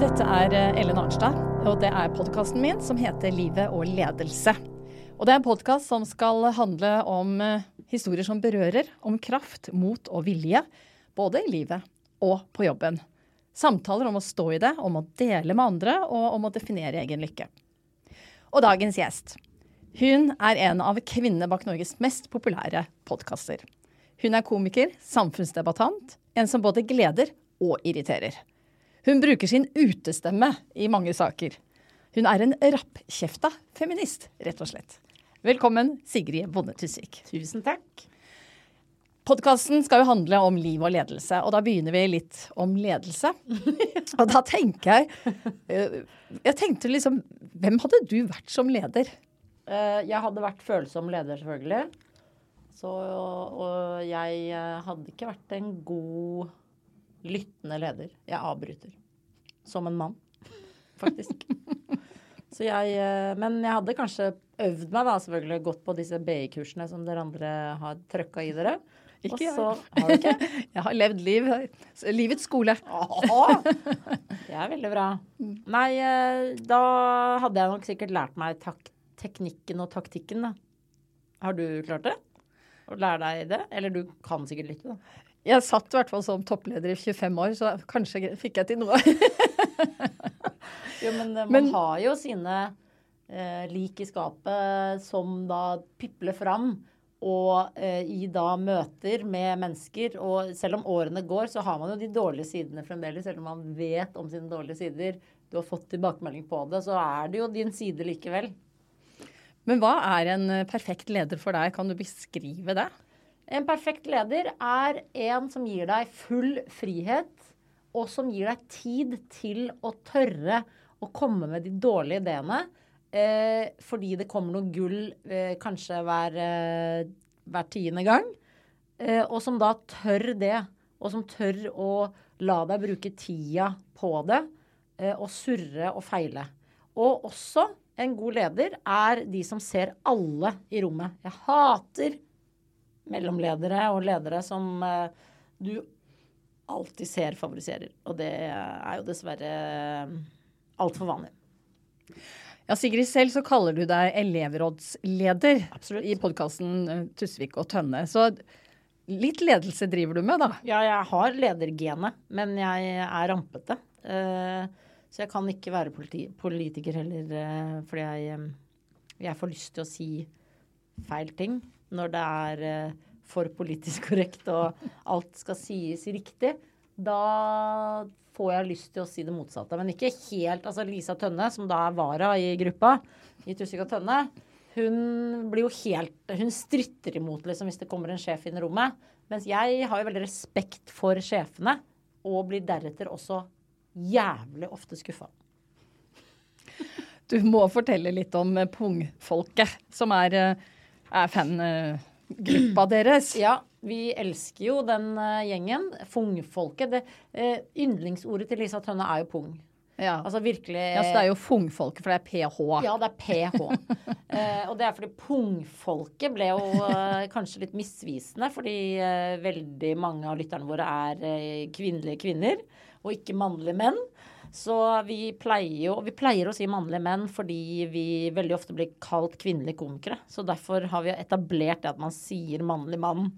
Dette er eh, Ellen Arnstad, og det er podkasten min som heter Livet og ledelse. Og det er en podkast som skal handle om eh, historier som berører, om kraft, mot og vilje, både i livet og på jobben. Samtaler om å stå i det, om å dele med andre og om å definere egen lykke. Og dagens gjest. Hun er en av kvinnene bak Norges mest populære podkaster. Hun er komiker, samfunnsdebattant, en som både gleder og irriterer. Hun bruker sin utestemme i mange saker. Hun er en rappkjefta feminist, rett og slett. Velkommen, Sigrid Bonde Tusvik. Tusen takk. Podkasten skal jo handle om liv og ledelse, og da begynner vi litt om ledelse. og da tenker jeg eh, Jeg tenkte liksom Hvem hadde du vært som leder? Eh, Jeg hadde vært følsom leder, selvfølgelig. Så, og jeg eh, hadde ikke vært en god lyttende leder. Jeg avbryter. Som en mann, faktisk. Så jeg eh, Men jeg hadde kanskje øvd meg, da, selvfølgelig, gått på disse BI-kursene som dere andre har trøkka i dere. Ikke jeg. så, Har ikke? Jeg har levd liv, livets skole. Åh, det er veldig bra. Nei, eh, da hadde jeg nok sikkert lært meg teknikken og taktikken, da. Har du klart det? Å lære deg det? Eller du kan sikkert litt, da. Jeg satt i hvert fall som toppleder i 25 år, så kanskje fikk jeg til noe. Jo, men eh, man Men- har jo sine eh, lik i skapet som da pipler fram. Og eh, i da møter med mennesker. Og selv om årene går, så har man jo de dårlige sidene fremdeles. Selv om man vet om sine dårlige sider. Du har fått tilbakemelding på det, så er det jo din side likevel. Men hva er en eh, perfekt leder for deg? Kan du beskrive det? En perfekt leder er en som gir deg full frihet, og som gir deg tid til å tørre å komme med de dårlige ideene. Eh, fordi det kommer noe gull eh, kanskje hver, eh, hver tiende gang. Eh, og som da tør det. Og som tør å la deg bruke tida på det. Eh, og surre og feile. Og også en god leder er de som ser alle i rommet. Jeg hater mellomledere og ledere som eh, du alltid ser favoriserer. Og det er jo dessverre uh, altfor vanlig. Ja, Sigrid, selv så kaller du deg elevrådsleder Absolutt. i podkasten Tusvik og Tønne. Så litt ledelse driver du med, da. Ja, jeg har ledergenet, men jeg er rampete. Eh, så jeg kan ikke være politi politiker heller, eh, fordi jeg, eh, jeg får lyst til å si feil ting når det er eh, for politisk korrekt og alt skal sies riktig. Da får jeg lyst til å si det motsatte. Men ikke helt Altså Lisa Tønne, som da er vara i gruppa i Tussvik og Tønne, hun blir jo helt Hun stritter imot liksom hvis det kommer en sjef inn i rommet. Mens jeg har jo veldig respekt for sjefene, og blir deretter også jævlig ofte skuffa. Du må fortelle litt om eh, Pungfolket, som er, eh, er fangruppa deres. Ja, vi elsker jo den eh, gjengen. Fungfolket. Det, eh, yndlingsordet til Lisa Tønne er jo pung. Ja. Altså virkelig ja, Så det er jo Fungfolket, for det er PH. Ja, det er PH. eh, og det er fordi pungfolket ble jo eh, kanskje litt misvisende, fordi eh, veldig mange av lytterne våre er eh, kvinnelige kvinner, og ikke mannlige menn. Så vi pleier jo Vi pleier å si mannlige menn fordi vi veldig ofte blir kalt kvinnelige komikere. Så derfor har vi etablert det at man sier mannlig mann.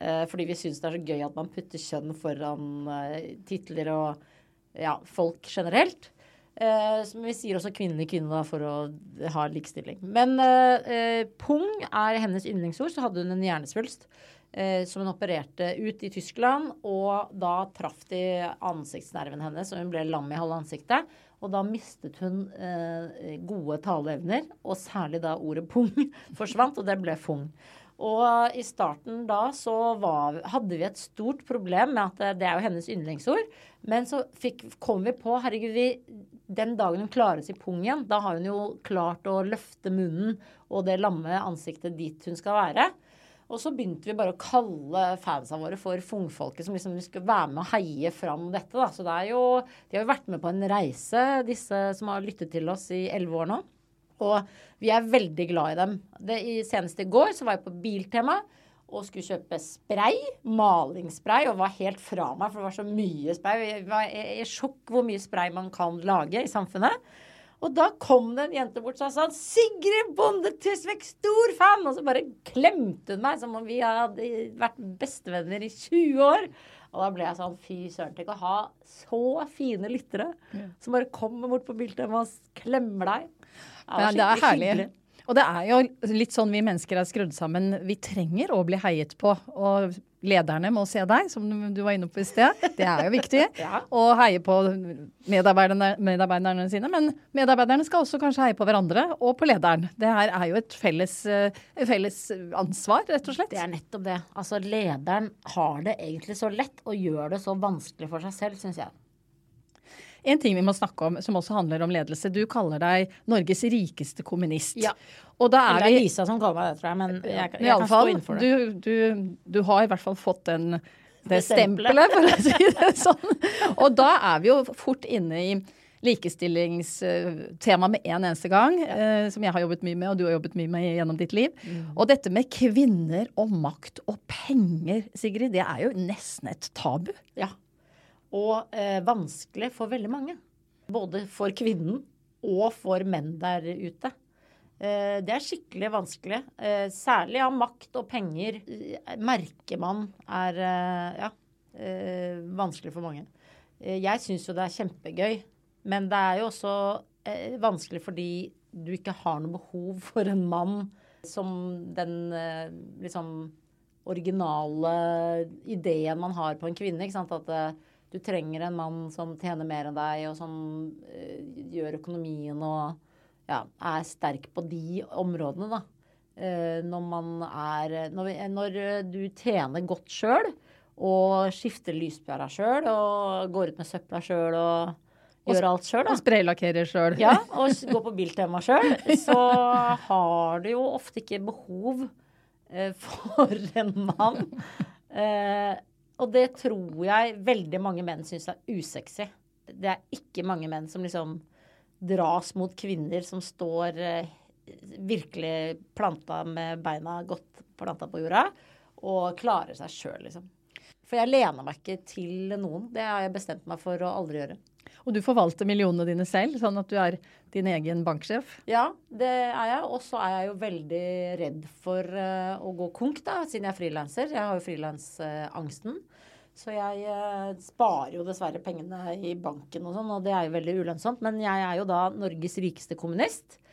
Eh, fordi vi syns det er så gøy at man putter kjønn foran eh, titler og ja, folk generelt. Eh, vi sier også kvinnelig kvinne da, for å ha likestilling. Men eh, eh, pung er hennes yndlingsord. Så hadde hun en hjernesvulst eh, som hun opererte ut i Tyskland. Og da traff de ansiktsnerven hennes, og hun ble lam i halve ansiktet. Og da mistet hun eh, gode taleevner, og særlig da ordet pung forsvant, og det ble fung. Og i starten da så var, hadde vi et stort problem med at det er jo hennes yndlingsord. Men så fikk, kom vi på herregud, vi, den dagen hun klarer seg si pung igjen, da har hun jo klart å løfte munnen og det lamme ansiktet dit hun skal være. Og så begynte vi bare å kalle fansa våre for fungfolket, som liksom skulle være med og heie fram dette. da. Så det er jo, de har jo vært med på en reise, disse som har lyttet til oss i elleve år nå. Og vi er veldig glad i dem. Det, i, senest i går så var jeg på Biltema og skulle kjøpe spray, malingsspray, og var helt fra meg, for det var så mye spray. Jeg var i sjokk hvor mye spray man kan lage i samfunnet. Og da kom det en jente bort og sa 'Sigrid Bonde Tusvik, stor fan!' Og så bare klemte hun meg som om vi hadde vært bestevenner i 20 år. Og da ble jeg sånn Fy søren, tenk å ha så fine lyttere ja. som bare kommer bort på Biltema og klemmer deg. Ja, det er herlig. Hyggelig. Og det er jo litt sånn vi mennesker er skrudd sammen. Vi trenger å bli heiet på. Og lederne må se deg, som du var inne på i sted. Det er jo viktig. ja. Heie på medarbeiderne, medarbeiderne, sine. Men medarbeiderne skal også kanskje heie på hverandre og på lederen. Det her er jo et felles, eh, felles ansvar, rett og slett. Det er nettopp det. Altså lederen har det egentlig så lett og gjør det så vanskelig for seg selv, syns jeg. En ting vi må snakke om som også handler om ledelse. Du kaller deg Norges rikeste kommunist. Ja. Og da er det er Lisa som kaller meg det, tror jeg. Men jeg, jeg, jeg kan stå inn for det. Du, du, du, har i hvert fall fått den, det stempelet, for å si det sånn. Og da er vi jo fort inne i likestillingstema med en eneste gang, eh, som jeg har jobbet mye med, og du har jobbet mye med gjennom ditt liv. Mm. Og dette med kvinner og makt og penger, Sigrid, det er jo nesten et tabu. Ja og eh, vanskelig for veldig mange. Både for kvinnen og for menn der ute. Eh, det er skikkelig vanskelig. Eh, særlig av makt og penger eh, merker man er eh, ja, eh, vanskelig for mange. jeg syns jo det er kjempegøy, men det er jo også vanskelig fordi du ikke har noe behov for en mann som den liksom originale ideen man har på en kvinne. At du trenger en mann som tjener mer enn deg, og som uh, gjør økonomien og ja, er sterk på de områdene, da. Uh, når man er når, når, du tjener godt sjøl og skifter lyspæra sjøl og går ut med søpla sjøl og gjør alt sjøl. Og spraylakkerer sjøl. Ja, og går på Biltema sjøl. Så har du jo ofte ikke behov uh, for en mann. Uh, og det tror jeg veldig mange menn syns er usexy. Det er ikke mange menn som liksom dras mot kvinner som står eh, virkelig planta med beina godt planta på jorda, og klarer seg sjøl, liksom. For jeg lener meg ikke til noen. Det har jeg bestemt meg for å aldri gjøre. Og du forvalter millionene dine selv, sånn at du er din egen banksjef? Ja, det er jeg. Og så er jeg jo veldig redd for uh, å gå konk, da, siden jeg er frilanser. Jeg har jo frilansangsten. Så jeg uh, sparer jo dessverre pengene i banken og sånn, og det er jo veldig ulønnsomt. Men jeg er jo da Norges rikeste kommunist eh,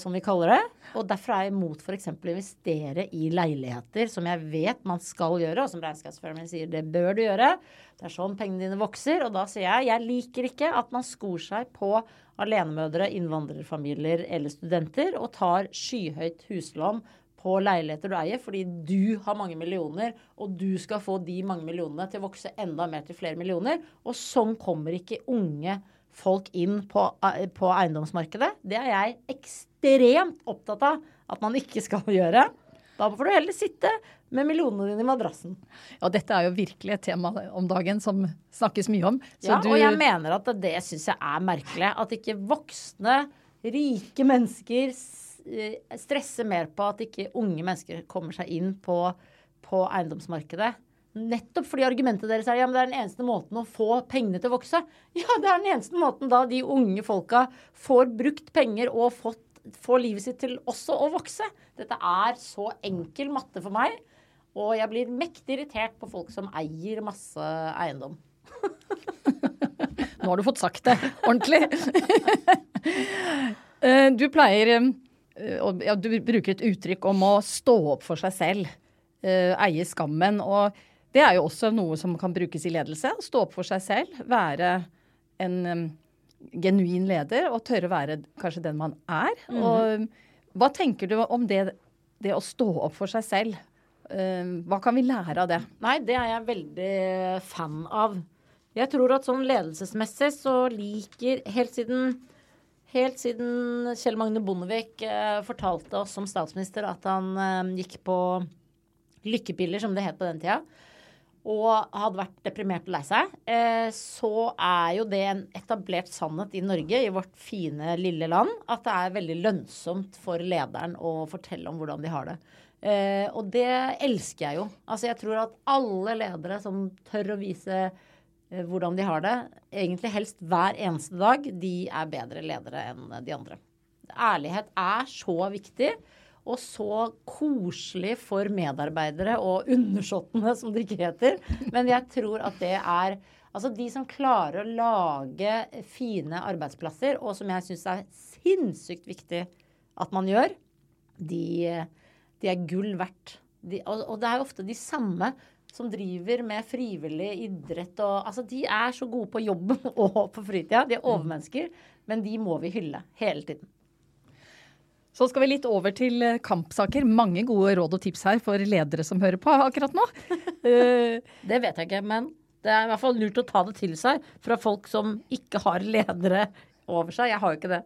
som vi kaller det. Og derfor er jeg imot f.eks. å investere i leiligheter, som jeg vet man skal gjøre, og som regnskapsføreren sier det bør du gjøre. Det er sånn pengene dine vokser. Og da sier jeg jeg liker ikke at man skor seg på alenemødre, innvandrerfamilier eller studenter og tar skyhøyt huslån på leiligheter du eier, fordi du har mange millioner, og du skal få de mange millionene til å vokse enda mer til flere millioner. Og sånn kommer ikke unge folk inn på, eh, på, eiendomsmarkedet. Det er jeg ekstremt opptatt av at man ikke skal gjøre. Da får du heller sitte med millionene dine i madrassen. Ja, dette er jo virkelig et tema om dagen som snakkes mye om. ja, du... og jeg mener at det syns jeg er merkelig. At ikke voksne, rike mennesker stresser mer på at ikke unge mennesker kommer seg inn på, på eiendomsmarkedet. Nettopp fordi argumentet deres er ja, men det er den eneste måten å få pengene til å vokse. Ja, det er den eneste måten da de unge folka får brukt penger og fått, får livet sitt til også å vokse. Dette er så enkel matte for meg. Og jeg blir mektig irritert på folk som eier masse eiendom. Nå har du fått sagt det ordentlig. Eh, du pleier og ja, Du bruker et uttrykk om å stå opp for seg selv. Eh, eie skammen. Og det er jo også noe som kan brukes i ledelse. Stå opp for seg selv. Være en um, genuin leder og tørre å være kanskje den man er. Mm -hmm. Og hva tenker du om det, det å stå opp for seg selv? Uh, hva kan vi lære av det? Nei, det er jeg veldig fan av. Jeg tror at sånn ledelsesmessig så liker helt siden Helt siden Kjell Magne Bondevik eh, fortalte oss som statsminister at han eh, gikk på lykkepiller, som det het på den tida, og hadde vært deprimert og lei seg, eh, så er jo det en etablert sannhet i Norge, i vårt fine, lille land, at det er veldig lønnsomt for lederen å fortelle om hvordan de har det. Eh, og det elsker jeg jo. Altså jeg tror at alle ledere som tør å vise Eh, hvordan de har det, egentlig helst hver eneste dag, de er bedre ledere enn de andre. Ærlighet er så viktig. Og så koselig for medarbeidere og undersåttene, som det ikke heter. Men jeg tror at det er Altså de som klarer å lage fine arbeidsplasser, og som jeg syns er sinnssykt viktig at man gjør, de, de er gull verdt. De, og, og, det er ofte de samme som driver med frivillig idrett og Altså, de er så gode på jobb og på fritida. De er mm. overmennesker. Men de må vi hylle hele tiden. Så skal vi litt over til eh, kampsaker. Mange gode råd og tips her for ledere som hører på akkurat nå. Eh, det vet jeg ikke, men det er i hvert fall lurt å ta det til seg fra folk som ikke har ledere over seg. Jeg har jo ikke det.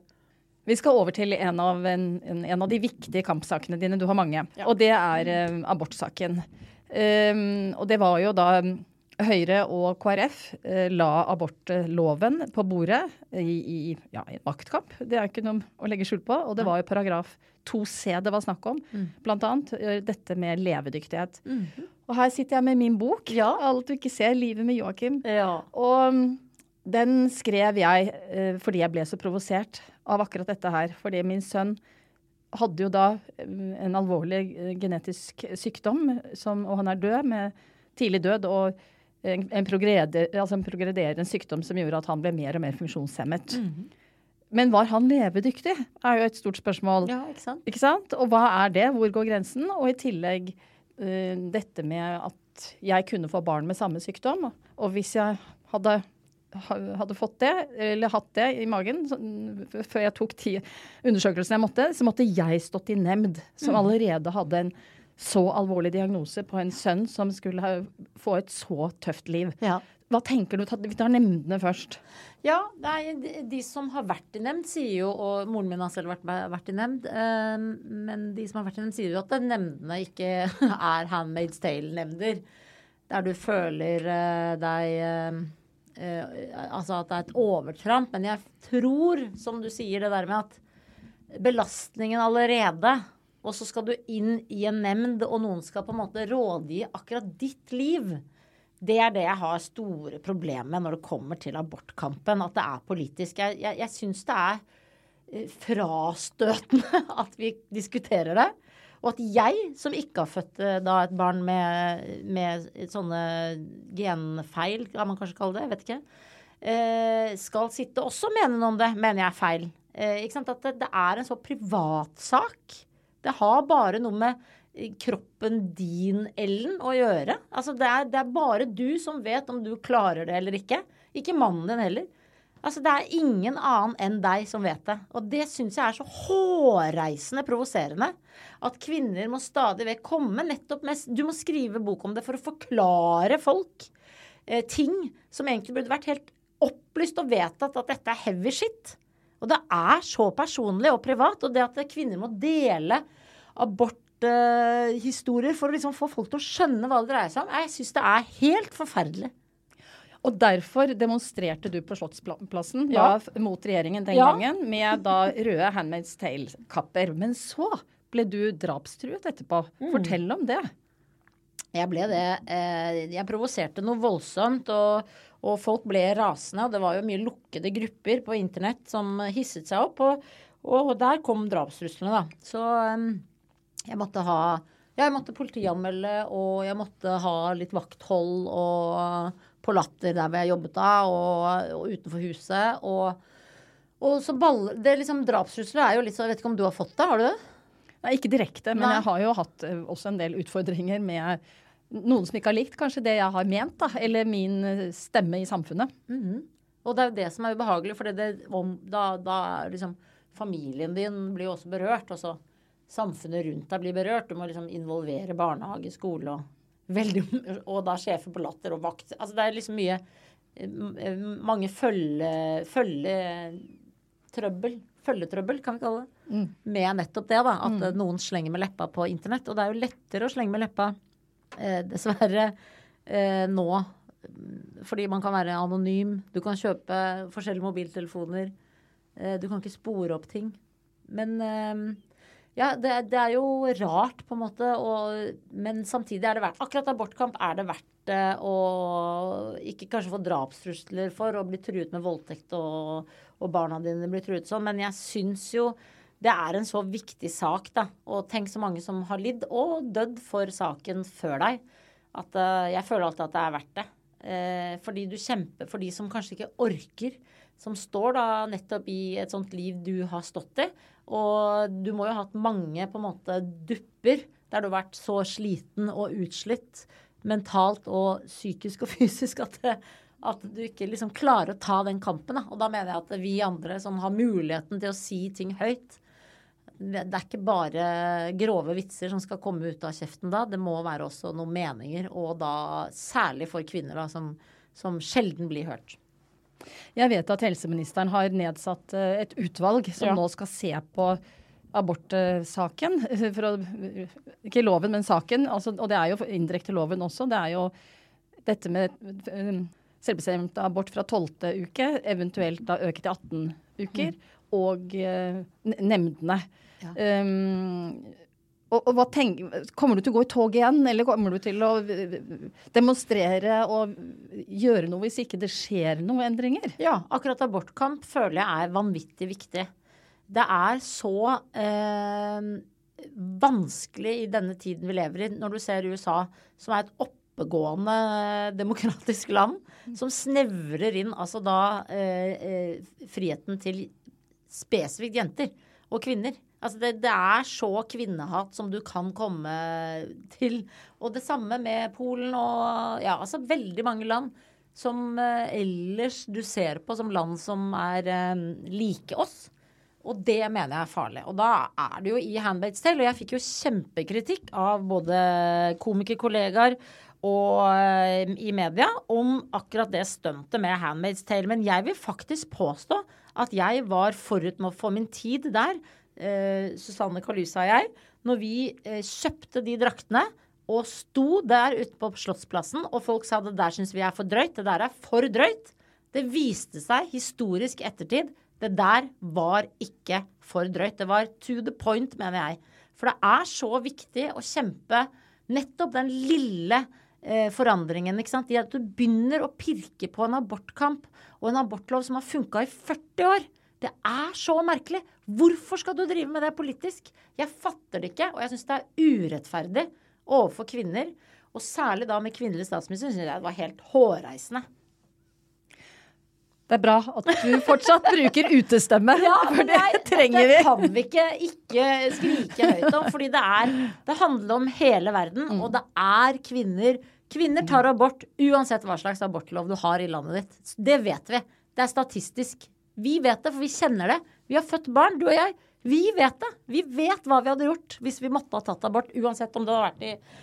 Vi skal over til en av, en, en av de viktige kampsakene dine. Du har mange. Ja. Og det er uh, abortsaken. Um, og det var jo da Høyre og KrF eh, la abortloven på bordet i, i, ja, maktkamp. Det er ikke noe å legge skjul på. Og det var jo paragraf 2c det var snakk om. Mm. Blant annet eh, dette med levedyktighet. Mm. Og her sitter jeg med min bok, ja. 'Alt du ikke ser', 'Livet med Joakim'. Ja. Og mm, den skrev jeg eh, fordi jeg ble så provosert av akkurat dette her. Fordi min sønn hadde jo da mm, en alvorlig genetisk sykdom, som, og han er død med tidlig død. og en, en, progreder, altså en progrederende sykdom som gjorde at han ble mer og mer funksjonshemmet. Mm -hmm. Men var han levedyktig, er jo et stort spørsmål. Ja, ikke sant? Ikke sant? Og hva er det? Hvor går grensen? Og i tillegg uh, dette med at jeg kunne få barn med samme sykdom. Og hvis jeg hadde hadde fått det, eller hatt det i magen så, før jeg tok ti undersøkelsene jeg måtte, så måtte jeg stått i nemnd, som mm. allerede hadde en så alvorlig diagnose på en sønn som skulle få et så tøft liv. Ja. Hva tenker du? Vi tar nemndene først. Ja, nei, de, de, som har vært i nemnd, sier jo Og moren min har selv vært, vært i nemnd. Eh, men de som har vært i nemnd, sier jo at nemndene ikke er Handmaid's Tale-nemnder. Der du føler eh, deg eh, uh, altså at det er et overtramp. Men jeg tror, som du sier, det der med at belastningen allerede Og så skal du inn i en nemnd, og noen skal på en måte rådgi akkurat ditt liv. Det er det jeg har store problemer med når det kommer til abortkampen. At det er politisk. Jeg, jeg, jeg syns det er eh, frastøtende at vi diskuterer det. Og at jeg, som ikke har født eh, da et barn med, med sånne genfeil, kan man kanskje kalle det, jeg vet ikke, eh, skal sitte også og mene noe om det, mener jeg er feil. At det, det er en så privatsak. Det har bare noe med kroppen din, Ellen, å gjøre. Altså det er, det er bare du som vet om du klarer det eller ikke. Ikke mannen din heller. Altså, Det er ingen annen enn deg som vet det. Og det syns jeg er så hårreisende provoserende. At kvinner må stadig vekk komme nettopp med Du må skrive bok om det for å forklare folk eh, ting som egentlig burde vært helt opplyst og vedtatt at dette er heavy shit. Og det er så personlig og privat. Og det at kvinner må dele aborthistorier for å liksom få folk til å skjønne hva det dreier seg om, jeg syns det er helt forferdelig. Og derfor demonstrerte du på Slottsplassen ja. da, mot regjeringen den ja. gangen med da røde Handmaid's Tale-kapper. Men så ble du drapstruet etterpå. Mm. Fortell om det. Jeg ble det. Eh, jeg provoserte noe voldsomt, og, og, folk ble rasende. Og det var jo mye lukkede grupper på internett som hisset seg opp. Og, og der kom drapstruslene, da. Så um, jeg måtte ha ja, jeg måtte politianmelde, og jeg måtte ha litt vakthold og på Latter der hvor jeg jobbet da, og, og utenfor huset. Og, og så baller det liksom Drapstrusler er jo litt sånn Jeg vet ikke om du har fått det? Har du det? Nei, ikke direkte, men Nei. jeg har jo hatt eh, også en del utfordringer med noen som ikke har likt kanskje det jeg har ment, da, eller min eh, stemme i samfunnet. Mm -hmm. Og det er jo det som er ubehagelig, for det, om, da, da liksom Familien din blir jo også berørt. Altså samfunnet rundt deg blir berørt. Du må liksom involvere barnehage, skole og veldig, Og da sjefer på Latter og vakt. Altså det er liksom mye eh, Mange følge... følgetrøbbel følgetrøbbel, kan vi kalle det, mm. med nettopp det. da, At mm. noen slenger med leppa på internett. Og det er jo lettere å slenge med leppa, eh, dessverre, eh, nå. Fordi man kan være anonym. Du kan kjøpe forskjellige mobiltelefoner. Eh, du kan ikke spore opp ting. Men eh, ja, det, det, er jo rart, på en måte. Og, men samtidig er det verdt Akkurat abortkamp er det verdt det å ikke kanskje få drapstrusler for å bli truet med voldtekt og, og barna dine blir truet sånn. Men jeg syns jo det er en så viktig sak, da. Og tenk så mange som har lidd og dødd for saken før deg. At uh, jeg føler alltid at det er verdt det. Uh, fordi du kjemper for de som kanskje ikke orker. Som står da nettopp i et sånt liv du har stått i. Og du må jo ha hatt mange på en måte dupper der du har vært så sliten og utslitt mentalt og psykisk og fysisk at at du ikke liksom klarer å ta den kampen. Da. Og da mener jeg at vi andre som har muligheten til å si ting høyt Det er ikke bare grove vitser som skal komme ut av kjeften da. Det må være også noen meninger, og da særlig for kvinner, da, som, som sjelden blir hørt. Jeg vet at helseministeren har nedsatt eh, et utvalg som ja. nå skal se på abortsaken. For å, ikke loven, men saken. Altså, og det er jo indirekte loven også. Det er jo dette med eh, selvbestemt abort fra 12. uke, eventuelt da øke til 18 uker, mm. Og uh, nemndene. Ja. Um, og, og tenk, kommer du til å gå i tog igjen, eller kommer du til å demonstrere og gjøre noe hvis ikke det skjer noen endringer? Ja, akkurat abortkamp føler jeg er vanvittig viktig. Det er så eh, vanskelig i denne tiden vi lever i, når du ser USA, som er et oppegående demokratisk land som snevrer inn altså da eh, eh, friheten til spesifikt jenter og kvinner. Altså det, det, er så kvinnehat som du kan komme til. Og det samme med Polen og ja, altså veldig mange land som eh, ellers du ser på som land som er eh, like oss. Og det mener jeg er farlig. Og da er det jo i Handmaid's Tale, og jeg fikk jo kjempekritikk av både komikerkollegaer og eh, i media om akkurat det stuntet med Handmaid's Tale. Men jeg vil faktisk påstå at jeg var forut med å få min tid der, eh, Susanne Kalusa og jeg, når vi eh, kjøpte de draktene og sto der ute på Slottsplassen, og folk sa det der syns vi er for drøyt, det der er for drøyt. Det viste seg historisk ettertid det der var ikke for drøyt. Det var to the point, mener jeg. For det er så viktig å kjempe nettopp den lille eh, forandringen. ikke sant? At du begynner å pirke på en abortkamp og en abortlov som har funka i 40 år. Det er så merkelig. Hvorfor skal du drive med det politisk? Jeg fatter det ikke, og jeg syns det er urettferdig overfor kvinner. Og særlig da med kvinnelig statsminister syns jeg det var helt hårreisende. Det er bra at du fortsatt bruker utestemme, ja, for det jeg, trenger vi. Det kan vi ikke ikke skrike høyt om, fordi det, er, det handler om hele verden, mm. og det er kvinner Kvinner tar abort uansett hva slags abortlov du har i landet ditt. Det vet vi. Det er statistisk. Vi vet det, for vi kjenner det. Vi har født barn, du og jeg. Vi vet det. Vi vet hva vi hadde gjort hvis vi måtte ha tatt abort, uansett om det hadde vært i,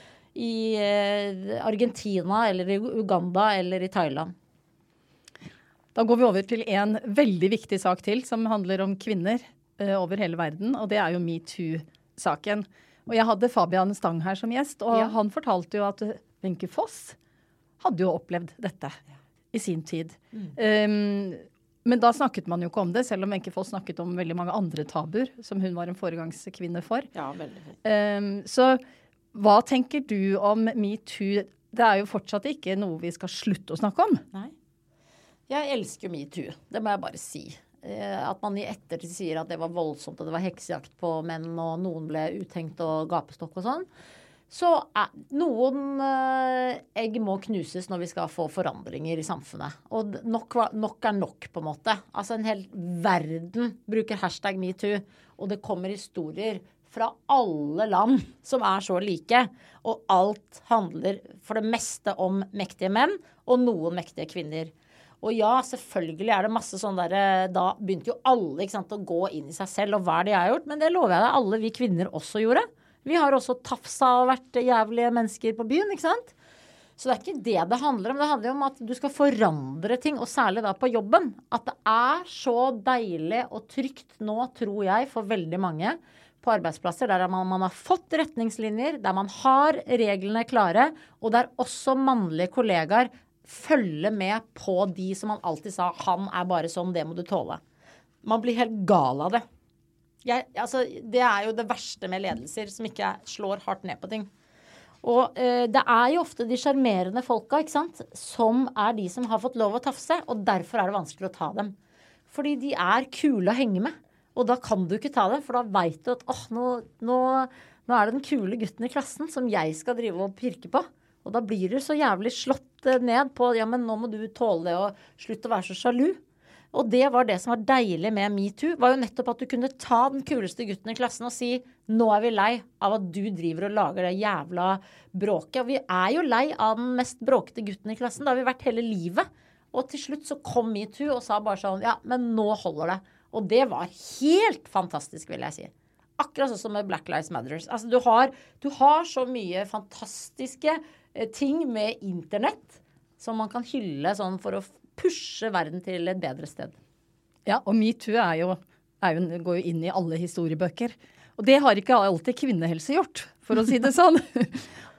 i eh, Argentina eller i Uganda eller i Thailand. Da går vi over til en veldig viktig sak til, som handler om kvinner uh, over hele verden. Og det er jo metoo-saken. Og jeg hadde Fabian Stang her som gjest, og ja. han fortalte jo at Wenche Foss hadde jo opplevd dette ja. i sin tid. Mm. Um, men da snakket man jo ikke om det, selv om Wenche Foss snakket om veldig mange andre tabuer som hun var en foregangskvinne for. Ja, veldig. Um, så hva tenker du om metoo? Det er jo fortsatt ikke noe vi skal slutte å snakke om. Nei. Jeg elsker metoo. Det må jeg bare si. Eh, at man i ettertid sier at det var voldsomt og det var heksejakt på menn, og noen ble uthengt og gapestokk og sånn. Så noen eh, egg må knuses når vi skal få forandringer i samfunnet. Og nok, nok, er nok, på en måte. Altså en hel verden bruker hashtag metoo, og det kommer historier fra alle land som er så like. Og alt handler for det meste om mektige menn og noen mektige kvinner. Og ja, selvfølgelig er det masse sånn derre Da begynte jo alle sant, å gå inn i seg selv, og hva er det jeg har gjort? Men det lover jeg deg alle vi kvinner også gjorde. Vi har også tafsa og vært jævlige mennesker på byen, ikke sant? Så det er ikke det det handler om. Det handler om at du skal forandre ting, og særlig da på jobben. At det er så deilig og trygt nå, tror jeg, for veldig mange på arbeidsplasser der man, man, har fått retningslinjer, der man har reglene klare, og der også mannlige kollegaer følger med på de som han alltid sa 'han er bare sånn, det må du tåle'. Man blir helt gal av det. Jeg, altså, det er jo det verste med ledelser som ikke slår hardt ned på ting. Og eh, det er jo ofte de sjarmerende folka ikke sant, som er de som har fått lov å tafse, og derfor er det vanskelig å ta dem. Fordi de er kule å henge med. Og da kan du ikke ta dem, for da veit du at åh, nå, nå, nå, er det den kule gutten i klassen som jeg skal drive og pirke på. Og da blir du så jævlig slått eh, ned på ja, men nå må du tåle det, og slutte å være så sjalu. Og det var det som var deilig med metoo, var jo nettopp at du kunne ta den kuleste gutten i klassen og si nå er vi lei av at du driver og lager det jævla bråket. Og vi er jo lei av den mest bråkete gutten i klassen. Det har vi vært hele livet. Og til slutt så kom metoo og sa bare sånn ja, men nå holder det. Og det var helt fantastisk, vil jeg si. Akkurat sånn som med Black Lives Matters. Altså, du har, du har så mye fantastiske ting med internett som man kan hylle sånn for å pushe verden til et bedre sted. Ja, og metoo er jo, er jo, går jo inn i alle historiebøker. Og det har ikke alltid kvinnehelse gjort, for å si det sånn.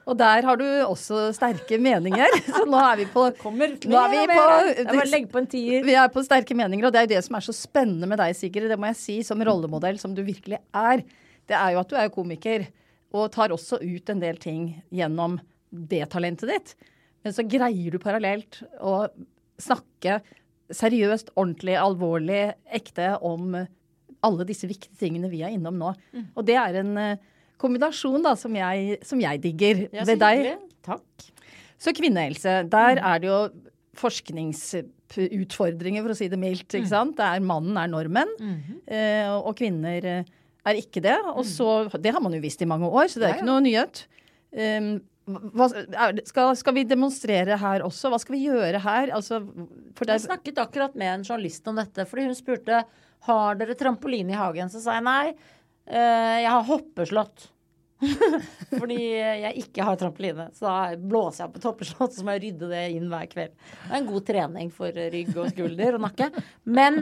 Og der har du også sterke meninger. Så nå er vi på Kommer nå er vi på, legg på en tier. Vi er på sterke meninger, og det er jo det som er så spennende med deg, Sigrid. Det må jeg si, som rollemodell, som du virkelig er. Det er jo at du er komiker, og tar også ut en del ting gjennom det talentet ditt. Men så greier du parallelt å snakke seriøst, ordentlig, alvorlig, ekte om alle disse viktige tingene vi er innom nå. Mm. Og det er en uh, kombinasjon da, som jeg, som jeg digger ja, ved deg. Takk. Så kvinnehelse, der mm. er det jo forskningsutfordringer, for å si det mildt. ikke sant? sant? er, mannen er normen, mm og kvinner uh, er ikke det. Og så, Det har man jo visst i mange år, så det er ikke noe nyhet. Hva, skal, skal, vi demonstrere her også? Hva skal vi gjøre her? Altså. Jeg snakket akkurat med en journalist om dette. fordi Hun spurte har dere trampoline i hagen. Så sa jeg nei. Uh, jeg har hoppeslott. Fordi jeg ikke har trampoline. Så da blåser jeg på toppeslott, så må jeg rydde det inn hver kveld. Det er en god trening for rygg og skulder og nakke. Men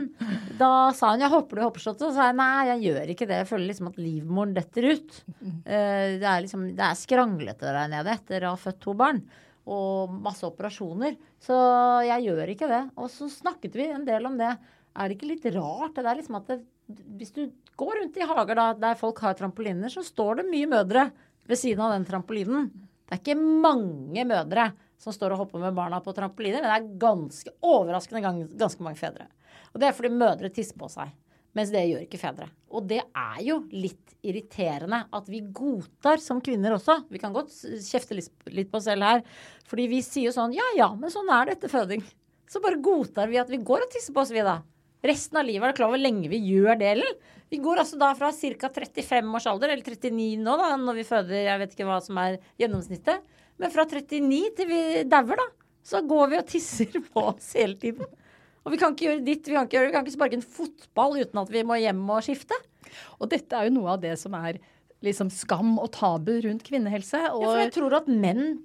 da sa hun 'jeg hopper du i hoppeslottet? Så sa jeg nei, jeg gjør ikke det. Jeg føler liksom at livmoren detter ut. Eh, det er liksom, det er skranglete der nede etter å ha født to barn. Og masse operasjoner. Så jeg gjør ikke det. Og så snakket vi en del om det. Er det ikke litt rart? Det er liksom at det, hvis du går rundt i hager da, der folk har trampoliner, så står det mye mødre ved siden av den trampolinen. Det er ikke mange mødre som står og hopper med barna på trampoliner, men det er ganske overraskende ganske mange fedre. Og det er fordi mødre tisser på seg. Mens det gjør ikke fedre. Og det er jo litt irriterende at vi godtar som kvinner også. Vi kan godt kjefte litt på oss selv her. Fordi vi sier jo sånn ja ja, men sånn er det etter føding. Så bare godtar vi at vi går og tisser på oss, vi da. Resten av livet er det klar over lenge vi gjør det, eller? Vi går altså da fra ca. 35 års alder, eller 39 nå, da, når vi føder, jeg vet ikke hva som er gjennomsnittet. Men fra 39 til vi dauer, da, så går vi og tisser på oss hele tiden. Og vi kan ikke gjøre ditt, vi kan ikke, gjøre, vi kan ikke sparke en fotball uten at vi må hjem og skifte. Og dette er jo noe av det som er liksom skam og tabu rundt kvinnehelse. Og ja, for jeg tror at menn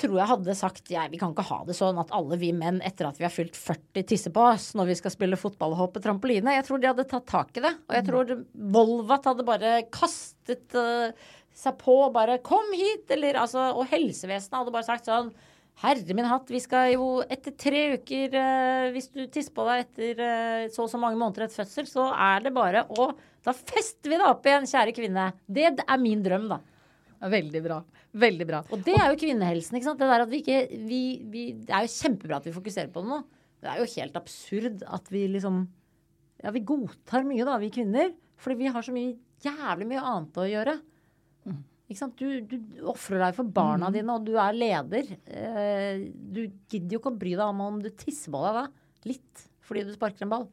tror jeg hadde sagt ja, vi kan ikke ha det sånn at alle vi menn etter at vi har fylt 40 tisser på oss når vi skal spille fotball og hoppe trampoline. Jeg tror de hadde tatt tak i det. Og jeg tror Volvat hadde bare kastet uh, seg på og bare 'kom hit', eller altså Og helsevesenet hadde bare sagt sånn Herre min hatt, vi skal jo etter tre uker uh, Hvis du tisser på deg etter uh, så og så mange måneder etter fødsel, så er det bare å Da fester vi deg opp igjen, kjære kvinne. Det er min drøm, da. Veldig bra. Veldig bra. Og det er jo kvinnehelsen. ikke sant? Det, der at vi ikke, vi, vi, det er jo kjempebra at vi fokuserer på det nå. Det er jo helt absurd at vi liksom Ja, vi godtar mye, da, vi kvinner. Fordi vi har så mye jævlig mye annet å gjøre. Ikke sant? Du, du ofrer deg for barna dine, og du er leder. Eh, du gidder jo ikke å bry deg om om du tisser på deg da. Litt. Fordi du sparker en ball.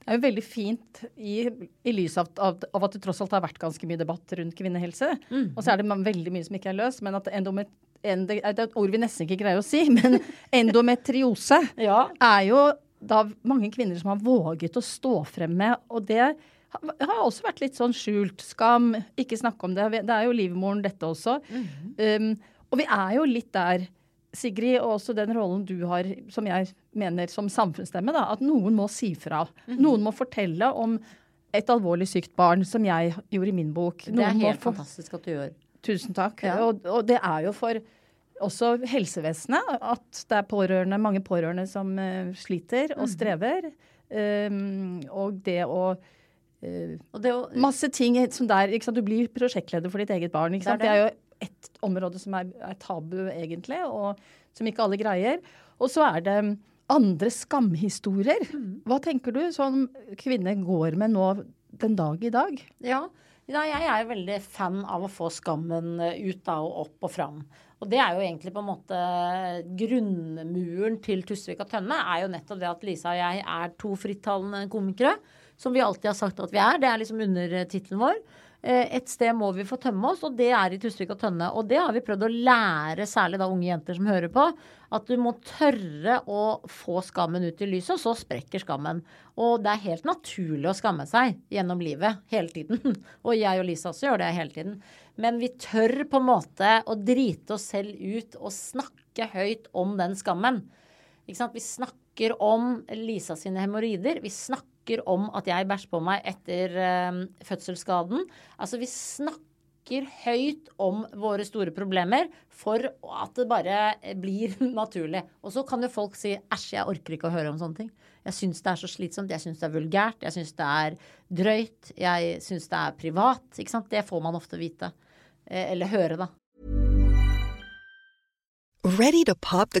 Det er jo veldig fint i, i lys av, av, av at det tross alt har vært ganske mye debatt rundt kvinnehelse. Og så er det veldig mye som ikke er løst. Men at endomet, det er et ord vi nesten ikke greier å si, men endometriose Ja. er jo da mange kvinner som har våget å stå frem med, og det har også vært litt sånn skjult. Skam, ikke snakke om det. Det er jo livmoren, dette også. um, og vi er jo litt der, Sigrid, og også den rollen du har, som jeg mener som samfunnsstemme, da, at noen må si fra. Noen må fortelle om et alvorlig sykt barn, som jeg gjorde i min bok. Det er Noen helt få- fantastisk at du gjør. Tusen takk. Ja. Og, og det er jo for også helsevesenet at det er pårørende, mange pårørende som uh, sliter Mhm. og strever. Um, og det å uh, Og det å Masse ting som der? Du blir prosjektleder for ditt eget barn. Ikke sant? Det Det, er er jo et område som er, er tabu, egentlig, og som ikke alle greier. Og så er det andre skamhistorier. Mhm. Hva tenker du som kvinne går med nå den dag i dag? Ja. ja, jeg er veldig fan av å få skammen eh, ut da og opp og fram. Og det er jo egentlig på en måte grunnmuren til Tusvik og Tønne er jo nettopp det at Lisa og jeg er to frittalende komikere. Som vi alltid har sagt at vi er. Det er liksom undertittelen vår. Eh, Et sted må vi få tømme oss, og det er i Tusvik og Tønne. Og det har vi prøvd å lære særlig da unge jenter som hører på. At du må tørre å få skammen ut i lyset, og så sprekker skammen. Og det er helt naturlig å skamme seg gjennom livet hele tiden. Og jeg og Lisa også gjør det hele tiden. Men vi tør på en måte å drite oss selv ut og snakke høyt om den skammen. Ikke sant? Vi snakker om Lisa sine hemoroider. Vi snakker om at jeg bæsjer på meg etter eh, fødselsskaden. Altså, vi snakker høyt om våre store problemer for at det bare blir naturlig. Og så kan jo folk si æsj, jeg orker ikke å høre om sånne ting. Jeg syns det er så slitsomt, jeg syns det er vulgært, jeg syns det er drøyt, jeg syns det er privat. Ikke sant? Det får man ofte vite. Eh, Eller høre, da. Ready to pop the?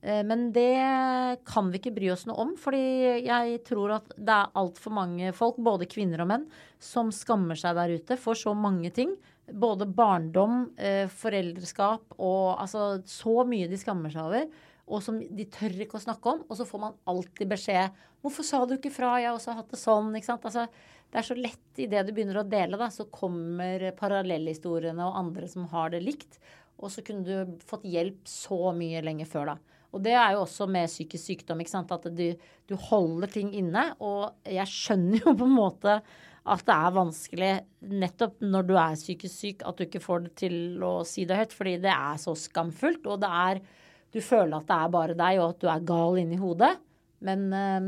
Men det kan vi ikke bry oss noe om, fordi jeg tror at det er altfor mange folk, både kvinner og menn, som skammer seg der ute for så mange ting. Både barndom, eh, foreldreskap og altså så mye de skammer seg over. Og som de tør ikke å snakke om. Og så får man alltid beskjed 'Hvorfor sa du ikke fra? Jeg har også hatt det sånn.' Ikke sant? Altså, det er så lett idet du begynner å dele, da, så kommer parallellhistoriene og andre som har det likt. Og så kunne du fått hjelp så mye lenger før, da. Og det er jo også med psykisk sykdom, ikke sant. At du, du holder ting inne. Og jeg skjønner jo på en måte at det er vanskelig nettopp når du er psykisk syk, at du ikke får det til å si det høyt. Fordi det er så skamfullt. Og det er Du føler at det er bare deg, og at du er gal inni hodet. Men eh,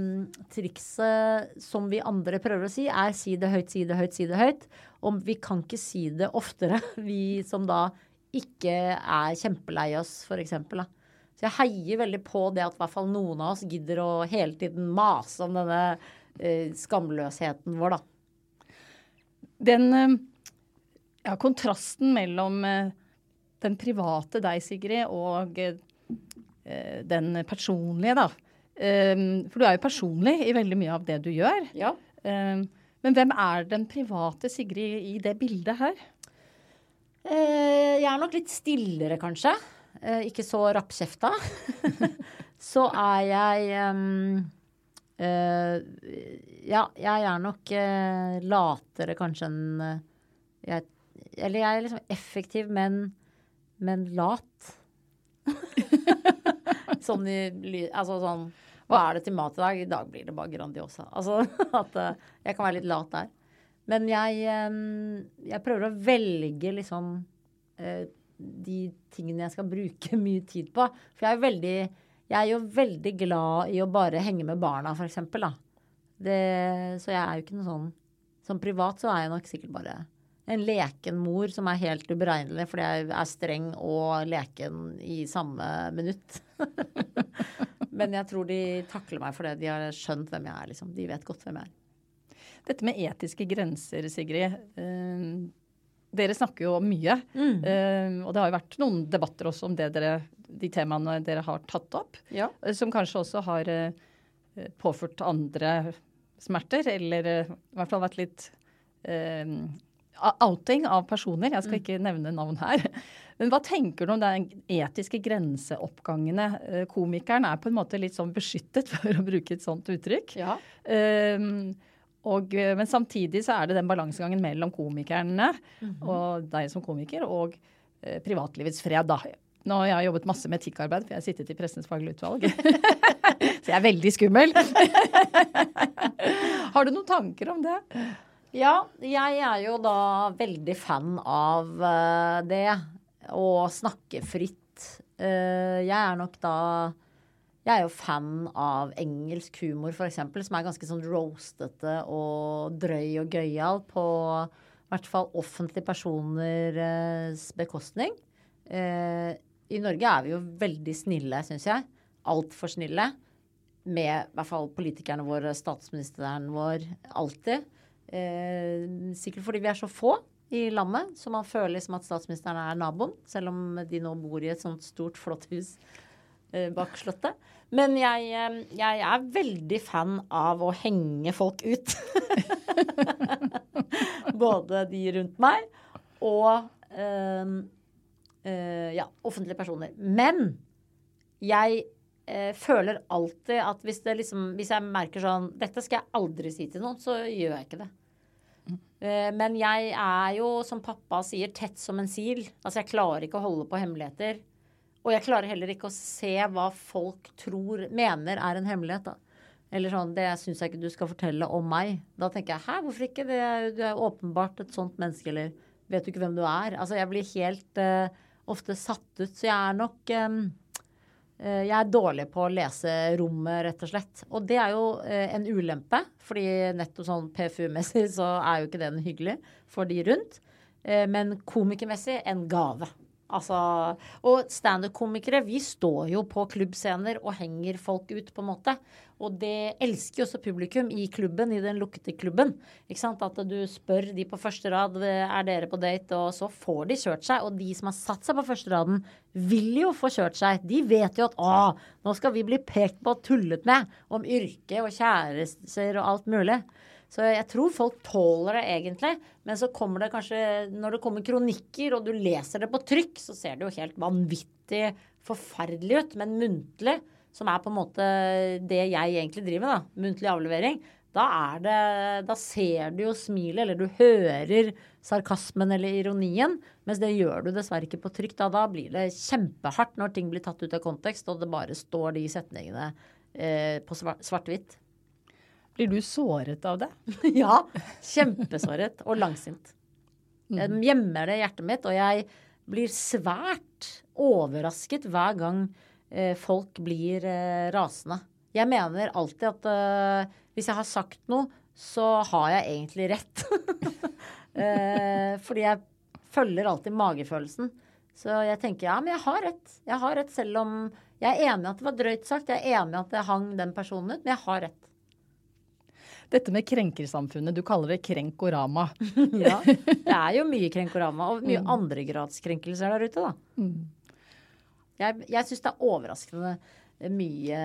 trikset som vi andre prøver å si, er si det høyt, si det høyt, si det høyt. Og vi kan ikke si det oftere, vi som da ikke er kjempelei oss, f.eks. Så jeg heier veldig på det at i hvert fall noen av oss gidder å hele tiden mase om denne eh, skamløsheten vår, da. Den eh, ja, kontrasten mellom eh, den private deg, Sigrid, og eh, den personlige, da. Eh, For du er jo personlig i veldig mye av det du gjør. Ja. Eh, Men hvem er den private Sigrid i det bildet her? Jeg er nok litt stillere, kanskje. Eh, ikke så rappkjefta. så er jeg um, uh, Ja, jeg er nok uh, latere kanskje enn jeg, Eller jeg er liksom effektiv, men, men lat. sånn i Altså sånn Hva er det til mat i dag? I dag blir det bare Grandiosa. Altså at jeg kan være litt lat der. Men jeg, jeg prøver å velge liksom de tingene jeg skal bruke mye tid på. For jeg er, veldig, jeg er jo veldig glad i å bare henge med barna, for. Det, så jeg er jo ikke noe sånn Som privat så er jeg nok sikkert bare en leken mor som er helt uberegnelig fordi jeg er streng og leken i samme minutt. Men jeg tror de takler meg for det. De har skjønt hvem jeg er, liksom. De vet godt hvem jeg er. Dette med etiske grenser, Sigrid. Uh, dere snakker jo mye. Mm. Uh, og det har jo vært noen debatter også om dere, de temaene dere har tatt opp. Ja. Uh, som kanskje også har uh, påført andre smerter, eller i hvert fall vært litt outing av personer. Jeg skal mm. ikke nevne navn her. Men hva tenker du om den etiske grenseoppgangene? Komikeren er på en måte litt sånn beskyttet, for å bruke et sånt uttrykk. Ja. Uh, og, eh, men samtidig så er det den balansegangen mellom komikerne mm -hmm. og deg som komiker og eh, privatlivets fred, da. Nå har jeg jobbet masse med etikkarbeid, for jeg har sittet i Pressens faglige utvalg. så jeg er veldig skummel. har du noen tanker om det? Ja, jeg er jo da veldig fan av uh, det. Å snakke fritt. Uh, jeg er nok da jeg er jo fan av engelsk humor, f.eks., som er ganske sånn roastete og drøy og gøyal på i hvert fall offentlige personers bekostning. Eh, I Norge er vi jo veldig snille, syns jeg. Altfor snille. Med i hvert fall politikerne våre, statsministeren vår, alltid. Eh, sikkert fordi vi er så få i landet, så man føler liksom at statsministeren er naboen, selv om de nå bor i et sånt stort, flott hus Eh, bak Slottet. Men jeg, eh, jeg, er veldig fan av å henge folk ut. Både de rundt meg og øh, øh, ja, offentlige personer. Men jeg øh, føler alltid at hvis, liksom, hvis jeg merker sånn Dette skal jeg aldri si til noen, så gjør jeg ikke det. Men jeg er jo, som pappa sier, tett som en sil. Altså, jeg klarer ikke å holde på hemmeligheter. Og jeg klarer heller ikke å se hva folk tror, mener er en hemmelighet. da. Eller sånn, det syns jeg ikke du skal fortelle om meg. Da tenker jeg hæ, hvorfor ikke? Det, du er åpenbart et sånt menneske, eller vet du ikke hvem du er? Altså jeg blir helt uh, ofte satt ut. Så jeg er nok um, uh, Jeg er dårlig på å lese rommet, rett og slett. Og det er jo uh, en ulempe, fordi nettopp sånn PFU-messig så er jo ikke den hyggelig for de rundt. Men komikermessig en gave. Altså, og standup-komikere, vi står jo på klubbscener og henger folk ut, på en måte. Og det elsker jo også publikum i klubben, i den lukkede klubben. Ikke sant? At du spør de på første rad er dere på date, og så får de kjørt seg. Og de som har satt seg på første raden, vil jo få kjørt seg. De vet jo at å, nå skal vi bli pekt på og tullet med om yrke og kjærester og alt mulig. Så jeg tror folk tåler det egentlig. Men så kommer det kanskje Når det kommer kronikker, og du leser det på trykk, så ser det jo helt vanvittig forferdelig ut. Men muntlig, som er på en måte det jeg egentlig driver med, da, muntlig avlevering, da er det Da ser du jo smilet, eller du hører sarkasmen eller ironien. Mens det gjør du dessverre ikke på trykk. Da, da blir det kjempehardt når ting blir tatt ut av kontekst, og det bare står de setningene eh, på svart-hvitt. Blir du såret av det? ja. Kjempesåret og langsint. Jeg mm. gjemmer det i hjertet mitt, og jeg blir svært overrasket hver gang eh, folk blir eh, rasende. Jeg mener alltid at eh, hvis jeg har sagt noe, så har jeg egentlig rett. Fordi jeg følger alltid magefølelsen. Så jeg tenker ja, men jeg har rett. Jeg har rett selv om jeg er enig i at det var drøyt sagt. Jeg er enig i at det hang den personen ut, men jeg har rett. Dette med krenkersamfunnet, du kaller det krenkorama. ja, det er jo mye krenkorama og mye mm. krenkelser der ute, da. Mm. Jeg, jeg syns det er overraskende mye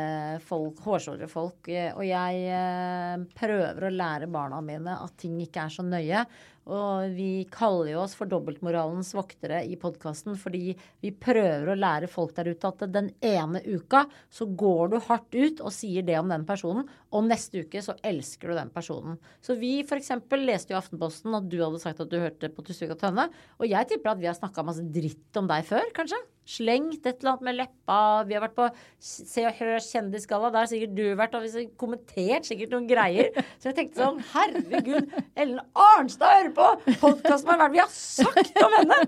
folk, hårsåre folk. eh, Og jeg eh, prøver å lære barna mine at ting ikke er så nøye. Og vi kaller jo oss for dobbeltmoralens voktere i podkasten fordi vi prøver å lære folk der ute at den ene uka så går du hardt ut og sier det om den personen, og neste uke så elsker du den personen. Så vi f.eks. leste jo Aftenposten at du hadde sagt at du hørte på Tusvik og Tønne, og jeg tipper at vi har snakka masse dritt om deg før, kanskje? Slengt et eller annet med leppa. Vi har vært på Se og Hør kjendisgalla. Der har sikkert du vært, og vi har kommentert sikkert noen greier. Så jeg tenkte sånn Herregud, Ellen Arnstad hører på podkasten! Hva er det vi har sagt om henne?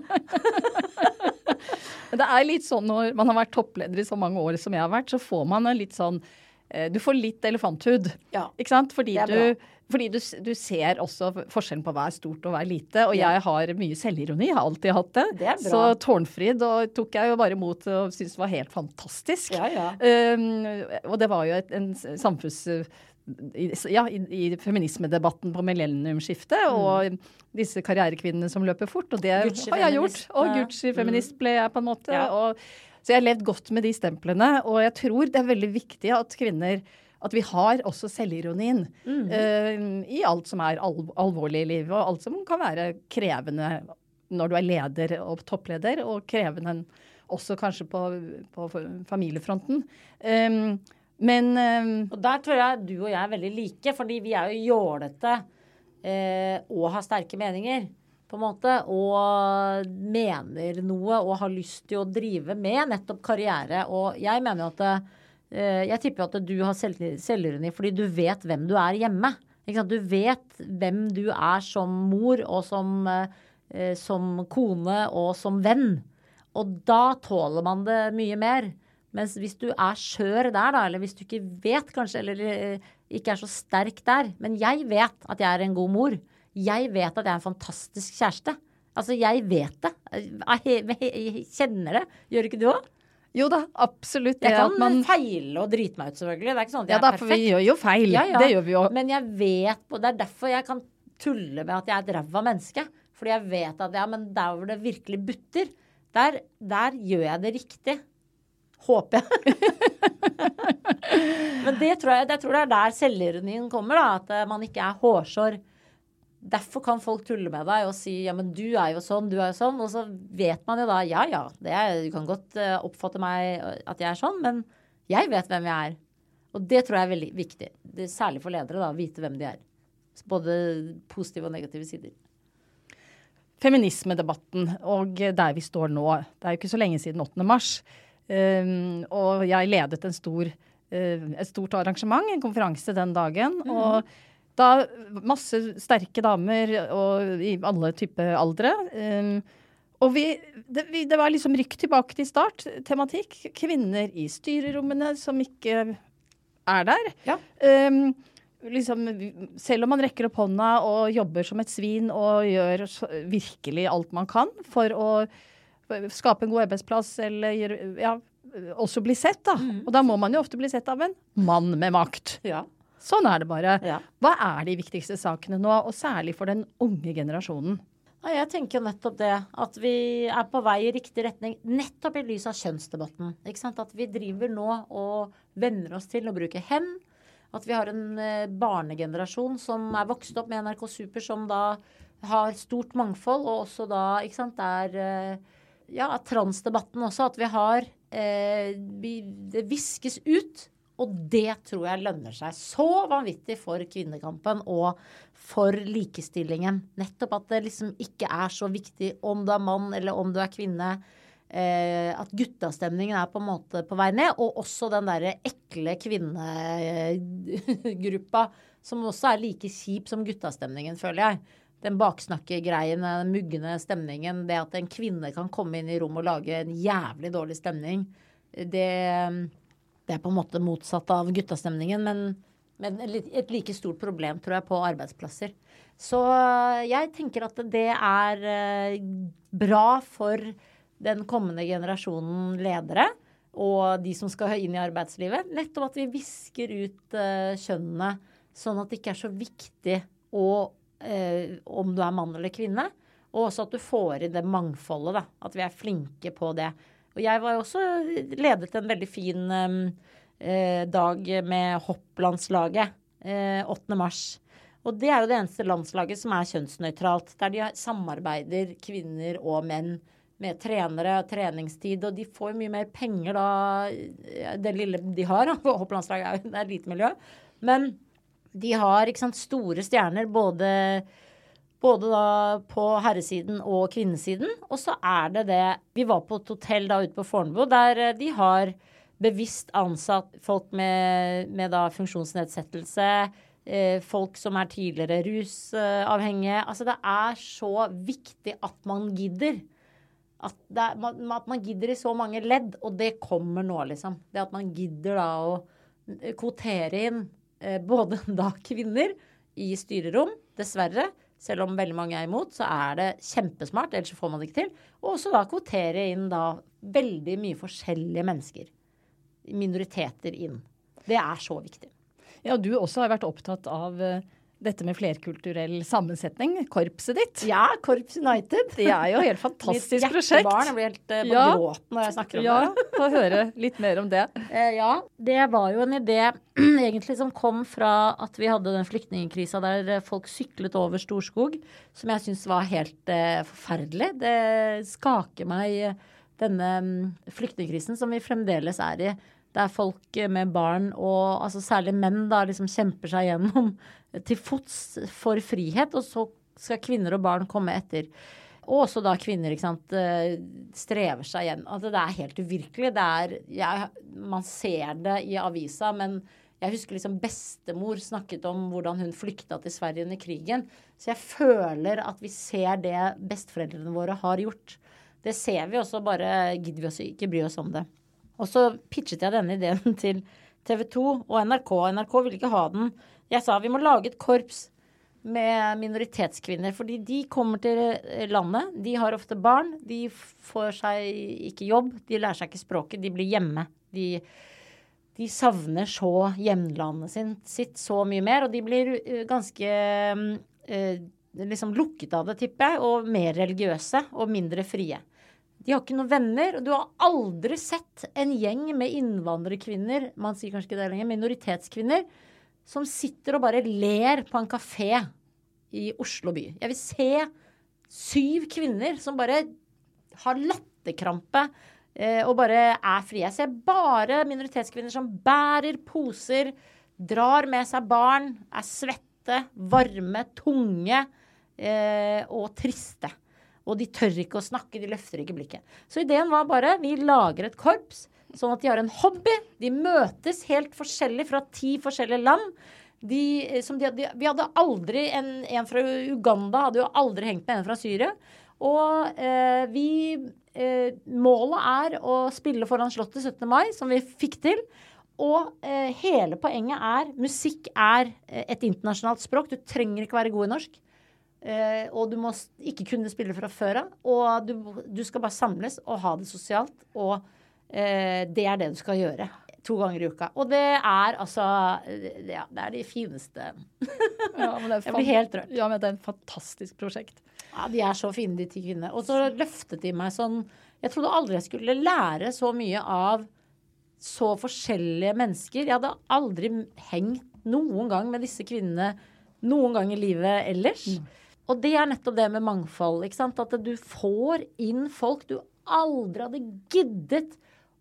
Det er litt sånn når man har vært toppleder i så mange år som jeg har vært, så får man en litt sånn Du får litt elefanthud. Ja, Ikke sant? Fordi, du, fordi du, du ser også forskjellen på hva er stort og hva er lite. Og Ja. jeg har mye selvironi. Jeg har alltid hatt det. Det. Så Tårnfrid og, tok jeg jo bare imot og syntes var helt fantastisk. Ja, ja. Um, og det var jo et, en samfunns... i, ja, i, i feminismedebatten på millenniumsskiftet, Mm. og disse karrierekvinnene som løper fort. Og det har jeg gjort. Og. Gucci-feminist ble jeg på en måte. Ja. Og, så jeg har levd godt med de stemplene. Og jeg tror det er veldig viktig at kvinner at vi har også selvironien mm. uh, i alt som er al alvorlig i livet, og alt som kan være krevende når du er leder og toppleder, og krevende også kanskje på, på familiefronten. Um, men um, Og der tror jeg du og jeg er veldig like, fordi vi er jo jålete uh, og har sterke meninger. På en måte, og mener noe og har lyst til å drive med nettopp karriere. Og jeg mener jo at eh, Jeg tipper at du har selv, selvironi fordi du vet hvem du er hjemme. Du vet hvem du er som mor og som, eh, som kone og som venn. Og da tåler man det mye mer. Mens hvis du er skjør der, da, eller hvis du ikke vet kanskje, eller eh, ikke er så sterk der Men jeg vet at jeg er en god mor. Jeg vet at jeg er en fantastisk kjæreste. Altså, jeg vet det. Jeg, kjenner det. Gjør ikke du òg? jo da, absolutt. Jeg kan man, feile og drite meg ut, selvfølgelig. Det er ikke sånn at ja jeg da, er for vi gjør jo feil. Ja, ja. Det gjør vi jo. Men jeg vet på Det er derfor jeg kan tulle med at jeg er et ræva menneske. Fordi jeg vet at ja, men der hvor det virkelig butter, der, der gjør jeg det riktig. Håper jeg. men det tror jeg, jeg tror det er der selvironien kommer, da. At eh, man ikke er hårsår. Derfor kan folk tulle med deg og si ja, men du er jo sånn, du er jo sånn. Og så vet man jo da ja ja, det er, du kan godt eh, oppfatte meg eh, at jeg er sånn, men jeg vet hvem jeg er. Og det tror jeg er veldig viktig. Det er særlig for ledere, da, å vite hvem de er. Både positive og negative sider. Feminismedebatten og der vi står nå. Det er jo ikke så lenge siden 8. mars. Um, og jeg ledet en stor, uh, et stort arrangement, en konferanse den dagen. Og da masse sterke damer og i alle typer aldre. Um, og vi det, vi det, var liksom rykk tilbake til start. Tematikk. Kvinner i styrerommene som ikke er der. Ja. Um, liksom, selv om man rekker opp hånda og jobber som et svin og gjør virkelig alt man kan for å skape en god arbeidsplass eller ja, også bli sett, da. Og da må man jo ofte bli sett av en mann med makt. Ja. Sånn er det bare. Ja. Hva er de viktigste sakene nå, og særlig for den unge generasjonen? Jeg tenker jo nettopp det. At vi er på vei i riktig retning. Nettopp i lys av kjønnsdebatten. At vi driver nå og venner oss til å bruke hen. At vi har en eh, barnegenerasjon som er vokst opp med NRK Super, som da har stort mangfold, og også da, ikke sant, der er eh, ja, transdebatten også. At vi har eh, Det viskes ut. Og det tror jeg lønner seg så vanvittig for kvinnekampen og for likestillingen. Nettopp at det liksom ikke er så viktig om du er mann eller om du er kvinne. Eh, at guttastemningen er på en måte på vei ned. Og også den derre ekle kvinnegruppa som også er like kjip som guttastemningen, føler jeg. Den baksnakkegreien, den mugne stemningen. Det at en kvinne kan komme inn i rommet og lage en jævlig dårlig stemning. Det, det er på en måte motsatt av guttastemningen, men, men et like stort problem, tror jeg, på arbeidsplasser. Så jeg tenker at det er eh, bra for den kommende generasjonen ledere og de som skal inn i arbeidslivet. Nettopp at vi visker ut eh, kjønnene, sånn at det ikke er så viktig å, eh, om du er mann eller kvinne. Og også at du får inn det mangfoldet, da. At vi er flinke på det. Og jeg var jo også ledet en veldig fin eh, eh, dag med hopplandslaget eh, 8. mars. Og det er jo det eneste landslaget som er kjønnsnøytralt. Der de samarbeider, kvinner og menn, med trenere, og treningstid. Og de får mye mer penger da, det lille de har. For hopplandslaget er jo et lite miljø. Men de har sant, store stjerner både, både da på herresiden og kvinnesiden. Og så er det det Vi var på et hotell da ute på Fornebu der de har bevisst ansatt folk med, med da funksjonsnedsettelse Eh, folk som er tidligere rusavhengige. Altså det er så viktig at man gidder. At, er, at, man gidder i så mange ledd, og det kommer nå, liksom. Det at man gidder da å kvotere inn eh, både da kvinner i styrerom, dessverre. Selv om veldig mange er imot, så er det kjempesmart, ellers får man det ikke til. Og også da kvotere inn da veldig mye forskjellige mennesker. Minoriteter inn. Det er så viktig. Ja, du også har vært opptatt av uh, dette med flerkulturell sammensetning. Korpset ditt. Ja, Korps United. Det er jo et helt fantastisk Mitt prosjekt. Jeg blir helt uh, ja. gråten når jeg snakker om ja, det. Ja, få høre litt mer om det. Uh, ja, det var jo en idé egentlig som kom fra at vi hadde den flyktningkrisa der folk syklet over Storskog, som jeg syns var helt uh, forferdelig. Det skaker meg, denne um, flyktningkrisen som vi fremdeles er i der folk med barn, og altså særlig menn, da liksom kjemper seg gjennom til fots for frihet, og så skal kvinner og barn komme etter. Og også da kvinner ikke sant, eh, strever seg igjen. Altså, det er helt uvirkelig. Det er, ja, man ser det i avisa, men jeg husker liksom bestemor snakket om hvordan hun flykta til Sverige under krigen. Så jeg føler at vi ser det besteforeldrene våre har gjort. Det ser vi og så bare gidder vi oss ikke bry oss om det. Og så pitchet jeg denne ideen til TV 2 og NRK. NRK ville ikke ha den. Jeg sa vi må lage et korps med minoritetskvinner. Fordi de kommer til landet. De har ofte barn. De får seg ikke jobb. De lærer seg ikke språket. De blir hjemme. De, de savner så hjemlandet sitt så mye mer. Og de blir uh, ganske uh, liksom lukket av det, tipper jeg. Og mer religiøse og mindre frie. De har ikke noen venner. Og du har aldri sett en gjeng med innvandrerkvinner, man sier kanskje ikke det lenger, minoritetskvinner, som sitter og bare ler på en kafé i Oslo by. Jeg vil se syv kvinner som bare har latterkrampe eh, og bare er frie. Jeg ser bare minoritetskvinner som bærer poser, drar med seg barn, er svette, varme, tunge eh, og triste. Og de tør ikke å snakke, de løfter ikke blikket. Så ideen var bare vi lager et korps, sånn at de har en hobby. De møtes helt forskjellig fra ti forskjellige land. De, de, de, vi hadde aldri en, en, fra Uganda hadde jo aldri hengt med en fra Syria. Og eh, vi eh, Målet er å spille foran Slottet 17. mai, som vi fikk til. Og eh, hele poenget er musikk er eh, et internasjonalt språk. Du trenger ikke være god i norsk. Eh, og du må ikke kunne spille fra før av. Og du, du, skal bare samles og ha det sosialt. Og det er det du skal gjøre. To ganger i uka. Og det er altså Ja, det er de fineste. ja, jeg blir helt rørt. Ja, men det er en fantastisk prosjekt. Ja, de er så fine, de ti kvinnene. Og så løftet de meg sånn Jeg trodde aldri jeg skulle lære så mye av så forskjellige mennesker. Jeg hadde aldri hengt noen gang med disse kvinnene noen gang i livet ellers. Mm. Og det er nettopp det med mangfold. ikke sant? At du får inn folk du aldri hadde giddet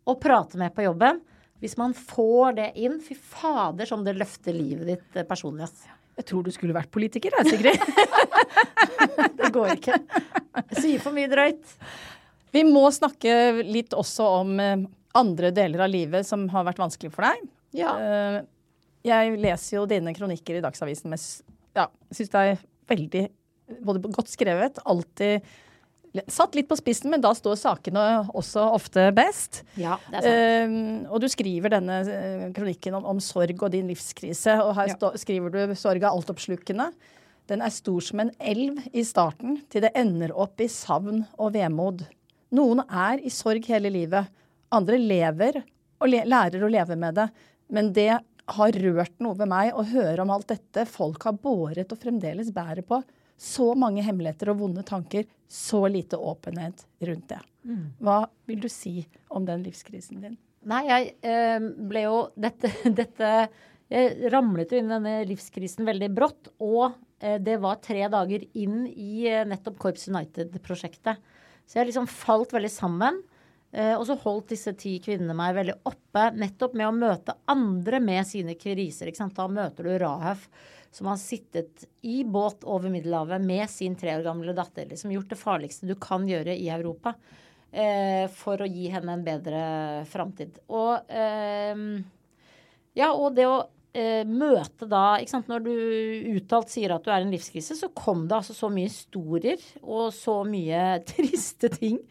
å prate med på jobben. Hvis man får det inn, fy fader som det løfter livet ditt personlig. personlig. Jeg tror du skulle vært politiker, jeg, Sigrid. det går ikke. Jeg sier for mye drøyt. Vi må snakke litt også om eh, andre deler av livet som har vært vanskelig for deg. Ja. Eh, jeg leser jo dine kronikker i Dagsavisen med Ja, syns det er veldig både godt skrevet, alltid Satt litt på spissen, men da står sakene også ofte best. Ja, det er sant. Uh, og du skriver denne eh, kronikken om, om, sorg og din livskrise, og her ja. skriver du 'Sorg er altoppslukende'. Den er stor som en elv i starten, til det ender opp i savn og vemod. Noen er i sorg hele livet. Andre lever og le lærer å leve med det. Men det har rørt noe ved meg å høre om alt dette folk har båret og fremdeles bærer på så mange hemmeligheter og vonde tanker, så lite åpenhet rundt det. Mm. Hva vil du si om den livskrisen din? Nei, jeg eh, ble jo dette, dette Jeg ramlet jo inn i denne livskrisen veldig brått. Og eh, det var tre dager inn i eh, nettopp Corps United-prosjektet. Så jeg liksom falt veldig sammen. Og så holdt disse ti kvinnene meg veldig oppe nettopp med å møte andre med sine kriser. Da møter du Rahaf, som har sittet i båt over Middelhavet med sin tre år gamle datter. Liksom gjort det farligste du kan gjøre i Europa eh, for å gi henne en bedre framtid. Og eh, ja, og det å eh, møte da ikke sant, Når du uttalt sier at du er i en livskrise, så kom det altså så mye historier og så mye triste ting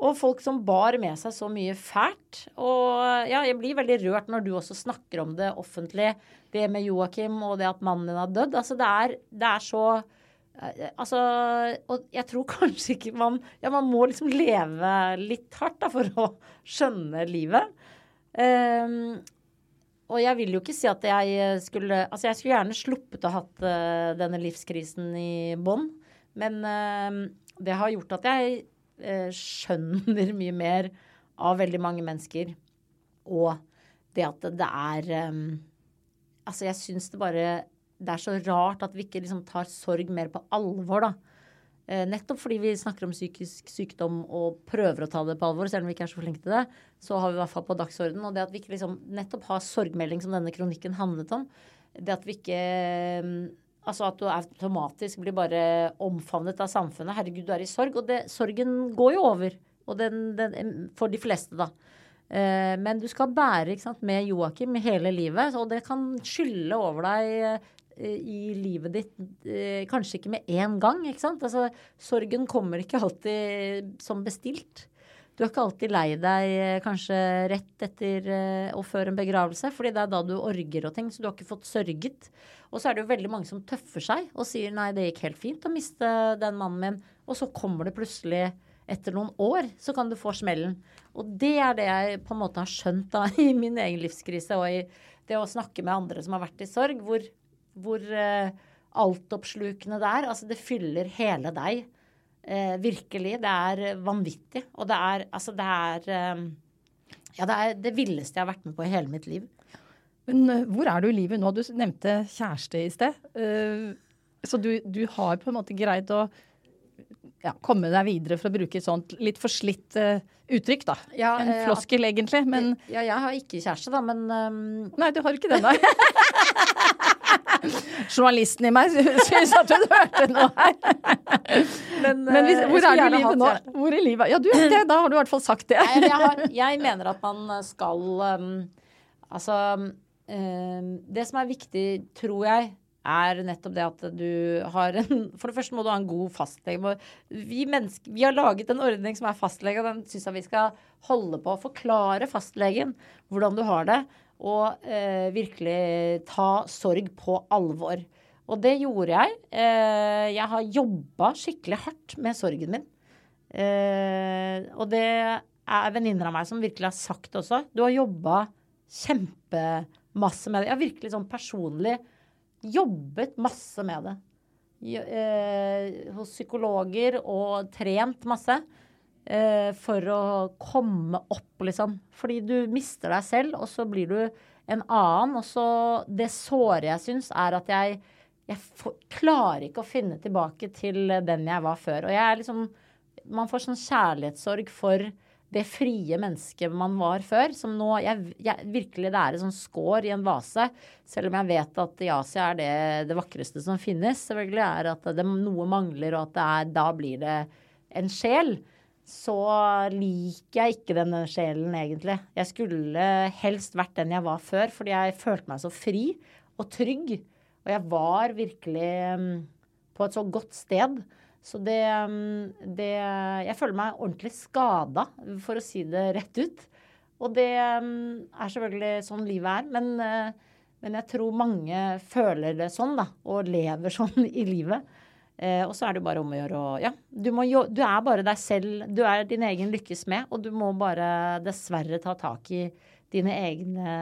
og folk som bar med seg så mye fælt. Og ja, jeg blir veldig rørt når du også snakker om det offentlig. Det med Joakim og det at mannen din har dødd. Altså, det er, det er så eh, Altså, og jeg tror kanskje ikke man Ja, man må liksom leve litt hardt da, for å skjønne livet. Um, og jeg vil jo ikke si at jeg skulle Altså, jeg skulle gjerne sluppet å ha hatt uh, denne livskrisen i bånn, men uh, det har gjort at jeg uh, skjønner mye mer av veldig mange mennesker. Og det at det er um, Altså, jeg syns det bare Det er så rart at vi ikke liksom tar sorg mer på alvor, da. Eh, nettopp fordi vi snakker om psykisk sykdom og prøver å ta det på alvor, selv om vi ikke er så flinke til det, så har vi i hvert fall på dagsorden. Og det at vi ikke liksom nettopp har sorgmelding, som denne kronikken handlet om, det at vi ikke um, Altså at du automatisk blir bare omfavnet av samfunnet. Herregud, du er i sorg. Og det, sorgen går jo over. Og den, den, for de fleste, da. Eh, men du skal bære sant, med Joakim hele livet, og det kan skylle over deg eh, i livet ditt eh, kanskje ikke med en gang. ikke sant? Altså, sorgen kommer ikke alltid som bestilt. Du er ikke alltid lei deg kanskje rett etter og før en begravelse, fordi det er da du orger og ting, så du har ikke fått sørget. Og så er det jo veldig mange som tøffer seg og sier nei, det gikk helt fint å miste den mannen min. Og så kommer det plutselig etter noen år, så kan du få smellen. Og det er det jeg på en måte har skjønt da i min egen livskrise og i det å snakke med andre som har vært i sorg, hvor, hvor uh, altoppslukende det er. Altså det fyller hele deg. Uh, virkelig. Det er vanvittig. Og det er altså det er uh, Ja, det er det villeste jeg har vært med på i hele mitt liv. Men hvor er du i livet nå? Du nevnte kjæreste i sted. Uh, så du, du, har på en måte greid å ja, komme deg videre, for å bruke et sånt litt forslitt uh, uttrykk, da. Ja, en floskel, egentlig, men Ja, jeg har ikke kjæreste, da, men um... Nei, du har ikke det, nei. Journalisten i meg syns at du hørte noe her. Men, men hvis, hvor er du i livet nå? Hvor i livet? Ja, du, det, da har du i hvert fall sagt det. Nei, jeg, har, jeg, mener at man skal um, Altså um, det som er viktig, tror jeg, er nettopp det at du har en For det første må du ha en god fastlege. Vi, vi har laget en ordning som er fastlege, og den syns jeg vi skal holde på. Forklare fastlegen hvordan du har det, og eh, virkelig ta sorg på alvor. Og det gjorde jeg. Eh, jeg har jobba skikkelig hardt med sorgen min. Eh, og det er venninner av meg som virkelig har sagt også. Du har jobba kjempemasse masse med det. Jeg har virkelig sånn personlig jobbet masse med det. Eh, hos psykologer og trent masse. Eh, for å komme opp, liksom. Fordi du mister deg selv, og så blir du en annen. Og så Det såre jeg syns, er at jeg, jeg får, klarer ikke å finne tilbake til den jeg var før. Og jeg er liksom Man får sånn kjærlighetssorg for det frie mennesket man var før. Som nå jeg, jeg, Virkelig, det er et sånn skår i en vase. Selv om jeg vet at i Asia er det det vakreste som finnes. Selvfølgelig er at det, noe mangler, og at er, da blir det en sjel. Så liker jeg ikke denne sjelen, egentlig. Jeg skulle helst vært den jeg var før, fordi jeg følte meg så fri og trygg. Og jeg var virkelig mm, på et så godt sted. Så det, mm, det Jeg føler meg ordentlig skada, for å si det rett ut. Og det mm, er selvfølgelig sånn livet er. Men, eh, men, jeg tror mange føler det sånn, da. Og lever sånn i livet. Eh, og så er det bare om å gjøre å Ja, du, må, du, er bare deg selv. Du er din egen lykkes med, og du må bare dessverre ta tak i dine egne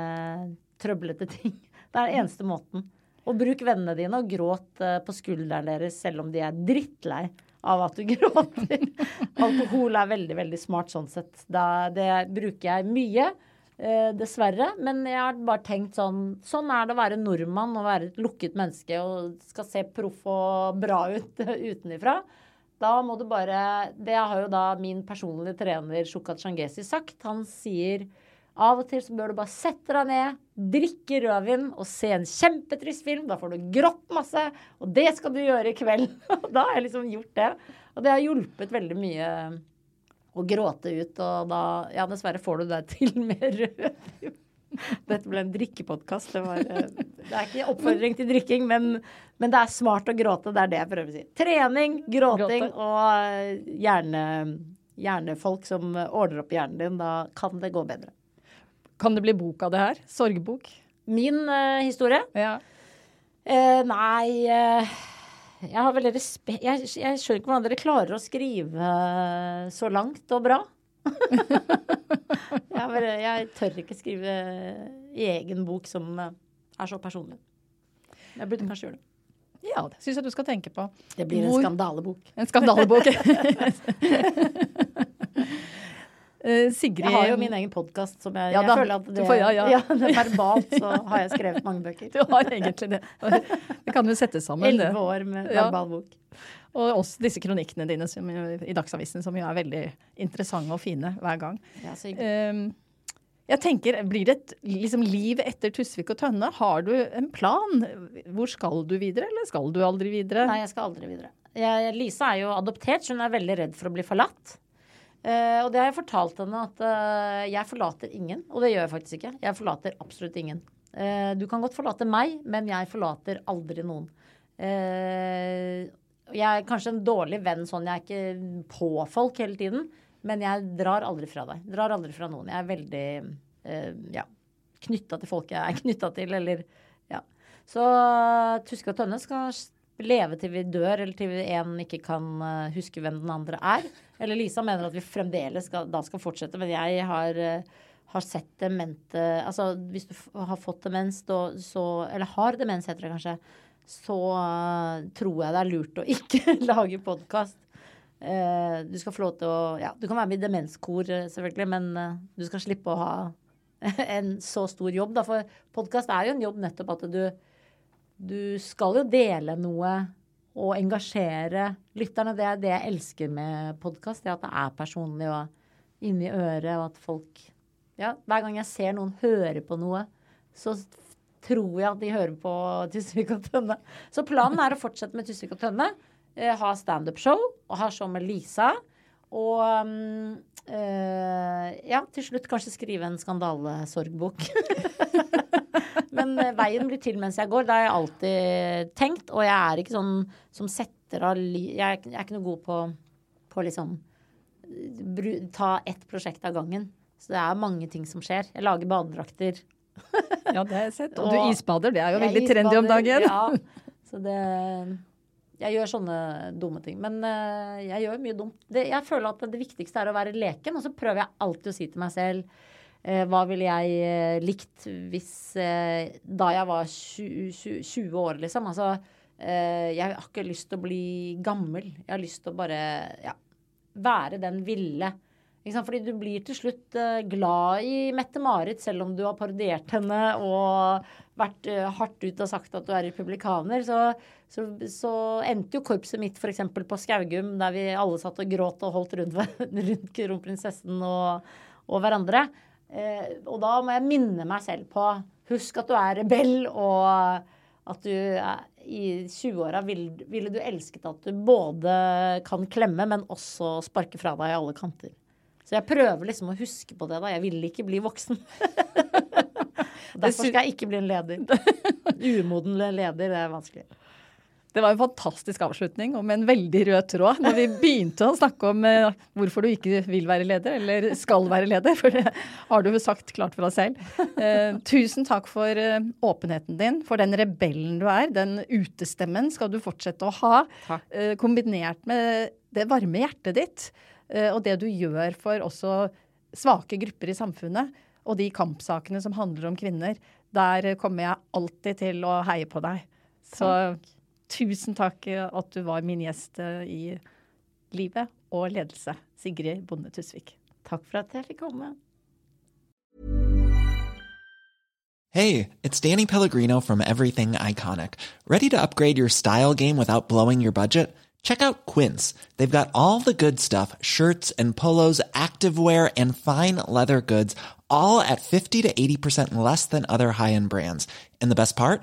trøblete ting. Det er den eneste måten. Og bruk vennene dine og gråt uh, på skulderen deres selv om de er drittlei av at du gråter. Alkohol er veldig, veldig smart sånn sett. Da, det bruker jeg mye. Eh, dessverre. Men jeg har bare tenkt sånn Sånn er det å være nordmann og være et lukket menneske og skal se proff og bra ut utenifra. Da må du bare Det har jo da min personlige trener Shukat Shangesi sagt. Han sier av og til så bør du bare sette deg ned, drikke rødvin og se en kjempetrist film. Da får du grått masse, og det skal du gjøre i kveld. da har jeg liksom gjort det. Og det har hjulpet veldig mye å gråte ut, og da Ja, dessverre får du det til med rødvin. Dette ble en drikkepodkast. Det, var, eh, det er ikke oppfordring til drikking, men, men, det er smart å gråte. Det er det jeg prøver å si. Trening, gråting og gjerne hjerne, hjernefolk som ordner opp hjernen din. Da kan det gå bedre. Kan det bli bok av det her? Sorgbok? Min uh, historie? Ja. Uh, nei uh, Jeg har veldig respekt jeg, jeg, skjønner ikke hvordan dere klarer å skrive så langt og bra. jeg, bare, jeg, tør ikke skrive i egen bok som er så personlig. Jeg burde kanskje gjøre det. Ja, det syns jeg du skal tenke på. Det blir en Hvor... skandalebok. En skandalebok. Uh, Sigrid Jeg har jo min egen podkast som jeg, ja, jeg føler at det, får, ja, ja. ja, verbalt så har jeg skrevet mange bøker. Du har egentlig det. Det kan jo settes sammen. Elleve år med verbal bok. Og også disse kronikkene dine som, i Dagsavisen som jo er veldig interessante og fine hver gang. Ja, um, jeg tenker, Blir det et liksom, liv etter Tusvik og Tønne? Har du en plan? Hvor skal du videre, eller skal du aldri videre? Nei, jeg skal aldri videre. Jeg, Lisa er jo adoptert, så hun er veldig redd for å bli forlatt. Uh, og det har jeg fortalt henne at uh, jeg forlater ingen. Og det gjør jeg faktisk ikke. Jeg forlater absolutt ingen. Uh, du kan godt forlate meg, men jeg forlater aldri noen. jeg er kanskje en dårlig venn sånn. Jeg er ikke på folk hele tiden. Men jeg drar aldri fra deg. Drar aldri fra noen. Jeg er veldig ja, knytta til folk jeg er knytta til, eller ja. Så Tuske og Tønne skal leve til vi dør, eller til en ikke kan uh, huske hvem den andre er. Eller Lisa mener at vi fremdeles skal, da skal fortsette, men jeg har, uh, har sett demente Altså hvis du har fått demens, så Eller har demens, heter det kanskje. Så uh, tror jeg det er lurt å ikke lage podkast. du skal få lov til å Ja, du kan være med i demenskor, selvfølgelig, men du skal slippe å ha en så stor jobb, da. For podkast er jo en jobb nettopp at du du skal jo dele noe og engasjere lytterne. Det er det jeg elsker med podkast. At det er personlig og inni øret, og at folk Ja, hver gang jeg ser noen høre på noe, så tror jeg at de hører på Tusvik og Tønne. Så planen er å fortsette med Tusvik og Tønne. Eh, ha standup-show og ha show med Lisa. Og uh, ja, til slutt kanskje skrive en skandalesorgbok. Men uh, veien blir til mens jeg går. Det har jeg alltid tenkt. Og jeg er ikke sånn som setter av li... Jeg, jeg, er ikke noe god på, på liksom Ta ett prosjekt av gangen. Så det er mange ting som skjer. Jeg lager badedrakter. ja, det har jeg sett. Og, du isbader. Det er jo veldig trendy om dagen. ja, så det jeg gjør sånne dumme ting. Men uh, jeg gjør mye dumt. Det, jeg føler at det viktigste er å være leken, og så prøver jeg alltid å si til meg selv hva ville jeg uh, likt hvis Da jeg var 20, 20, 20 år, liksom. Altså, jeg har ikke lyst til å bli gammel. Jeg har lyst til å bare ja, være den ville. Fordi du blir til slutt glad i Mette-Marit, selv om du har parodiert henne og vært hardt ut og sagt at du er republikaner. Så så, så, endte jo korpset mitt f.eks. på Skaugum, der vi alle satt og gråt og holdt rundt, rundt kronprinsessen og, og hverandre. Eh, og da må jeg minne meg selv på Husk at du er rebell, og at du i 20-åra ville, ville du elsket at du både kan klemme, men også sparke fra deg i alle kanter. Så jeg prøver liksom å huske på det. da. Jeg vil ikke bli voksen. Derfor skal jeg ikke bli en leder. Umoden leder, det er vanskelig. Det var en fantastisk avslutning og med en veldig rød tråd når vi begynte å snakke om eh, hvorfor du ikke vil være leder, eller skal være leder, for det har du jo sagt klart for deg selv. Eh, tusen takk for eh, åpenheten din, for den rebellen du er. Den utestemmen skal du fortsette å ha, eh, kombinert med det varme hjertet ditt eh, og det du gjør for også svake grupper i samfunnet, og de kampsakene som handler om kvinner. Der kommer jeg alltid til å heie på deg. Så takk. Tusen takk at du var min gjest eh, i Livet og ledelse, Sigrid Bonde Tusvik. Takk for at jeg fikk komme. Hey, it's Danny Pellegrino from Everything Iconic. Ready to upgrade your style game without blowing your budget? Check out Quince. They've got all the good stuff shirts and polos, activewear, and fine leather goods, all at 50 to 80% less than other high end brands. And the best part?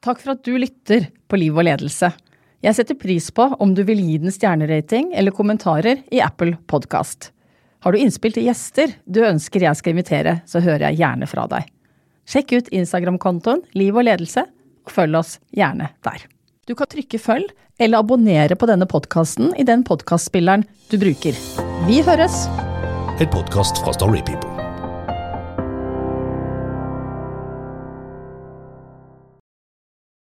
Takk for at du lytter på Liv og ledelse. Jeg setter pris på om du vil gi den stjernerating eller kommentarer i Apple Podkast. Har du innspill til gjester du ønsker jeg skal invitere, så hører jeg gjerne fra deg. Sjekk ut Instagram-kontoen Liv og ledelse, og følg oss gjerne der. Du kan trykke følg eller abonnere på denne podkasten i den podkastspilleren du bruker. Vi høres! En podkast fra Storypeople.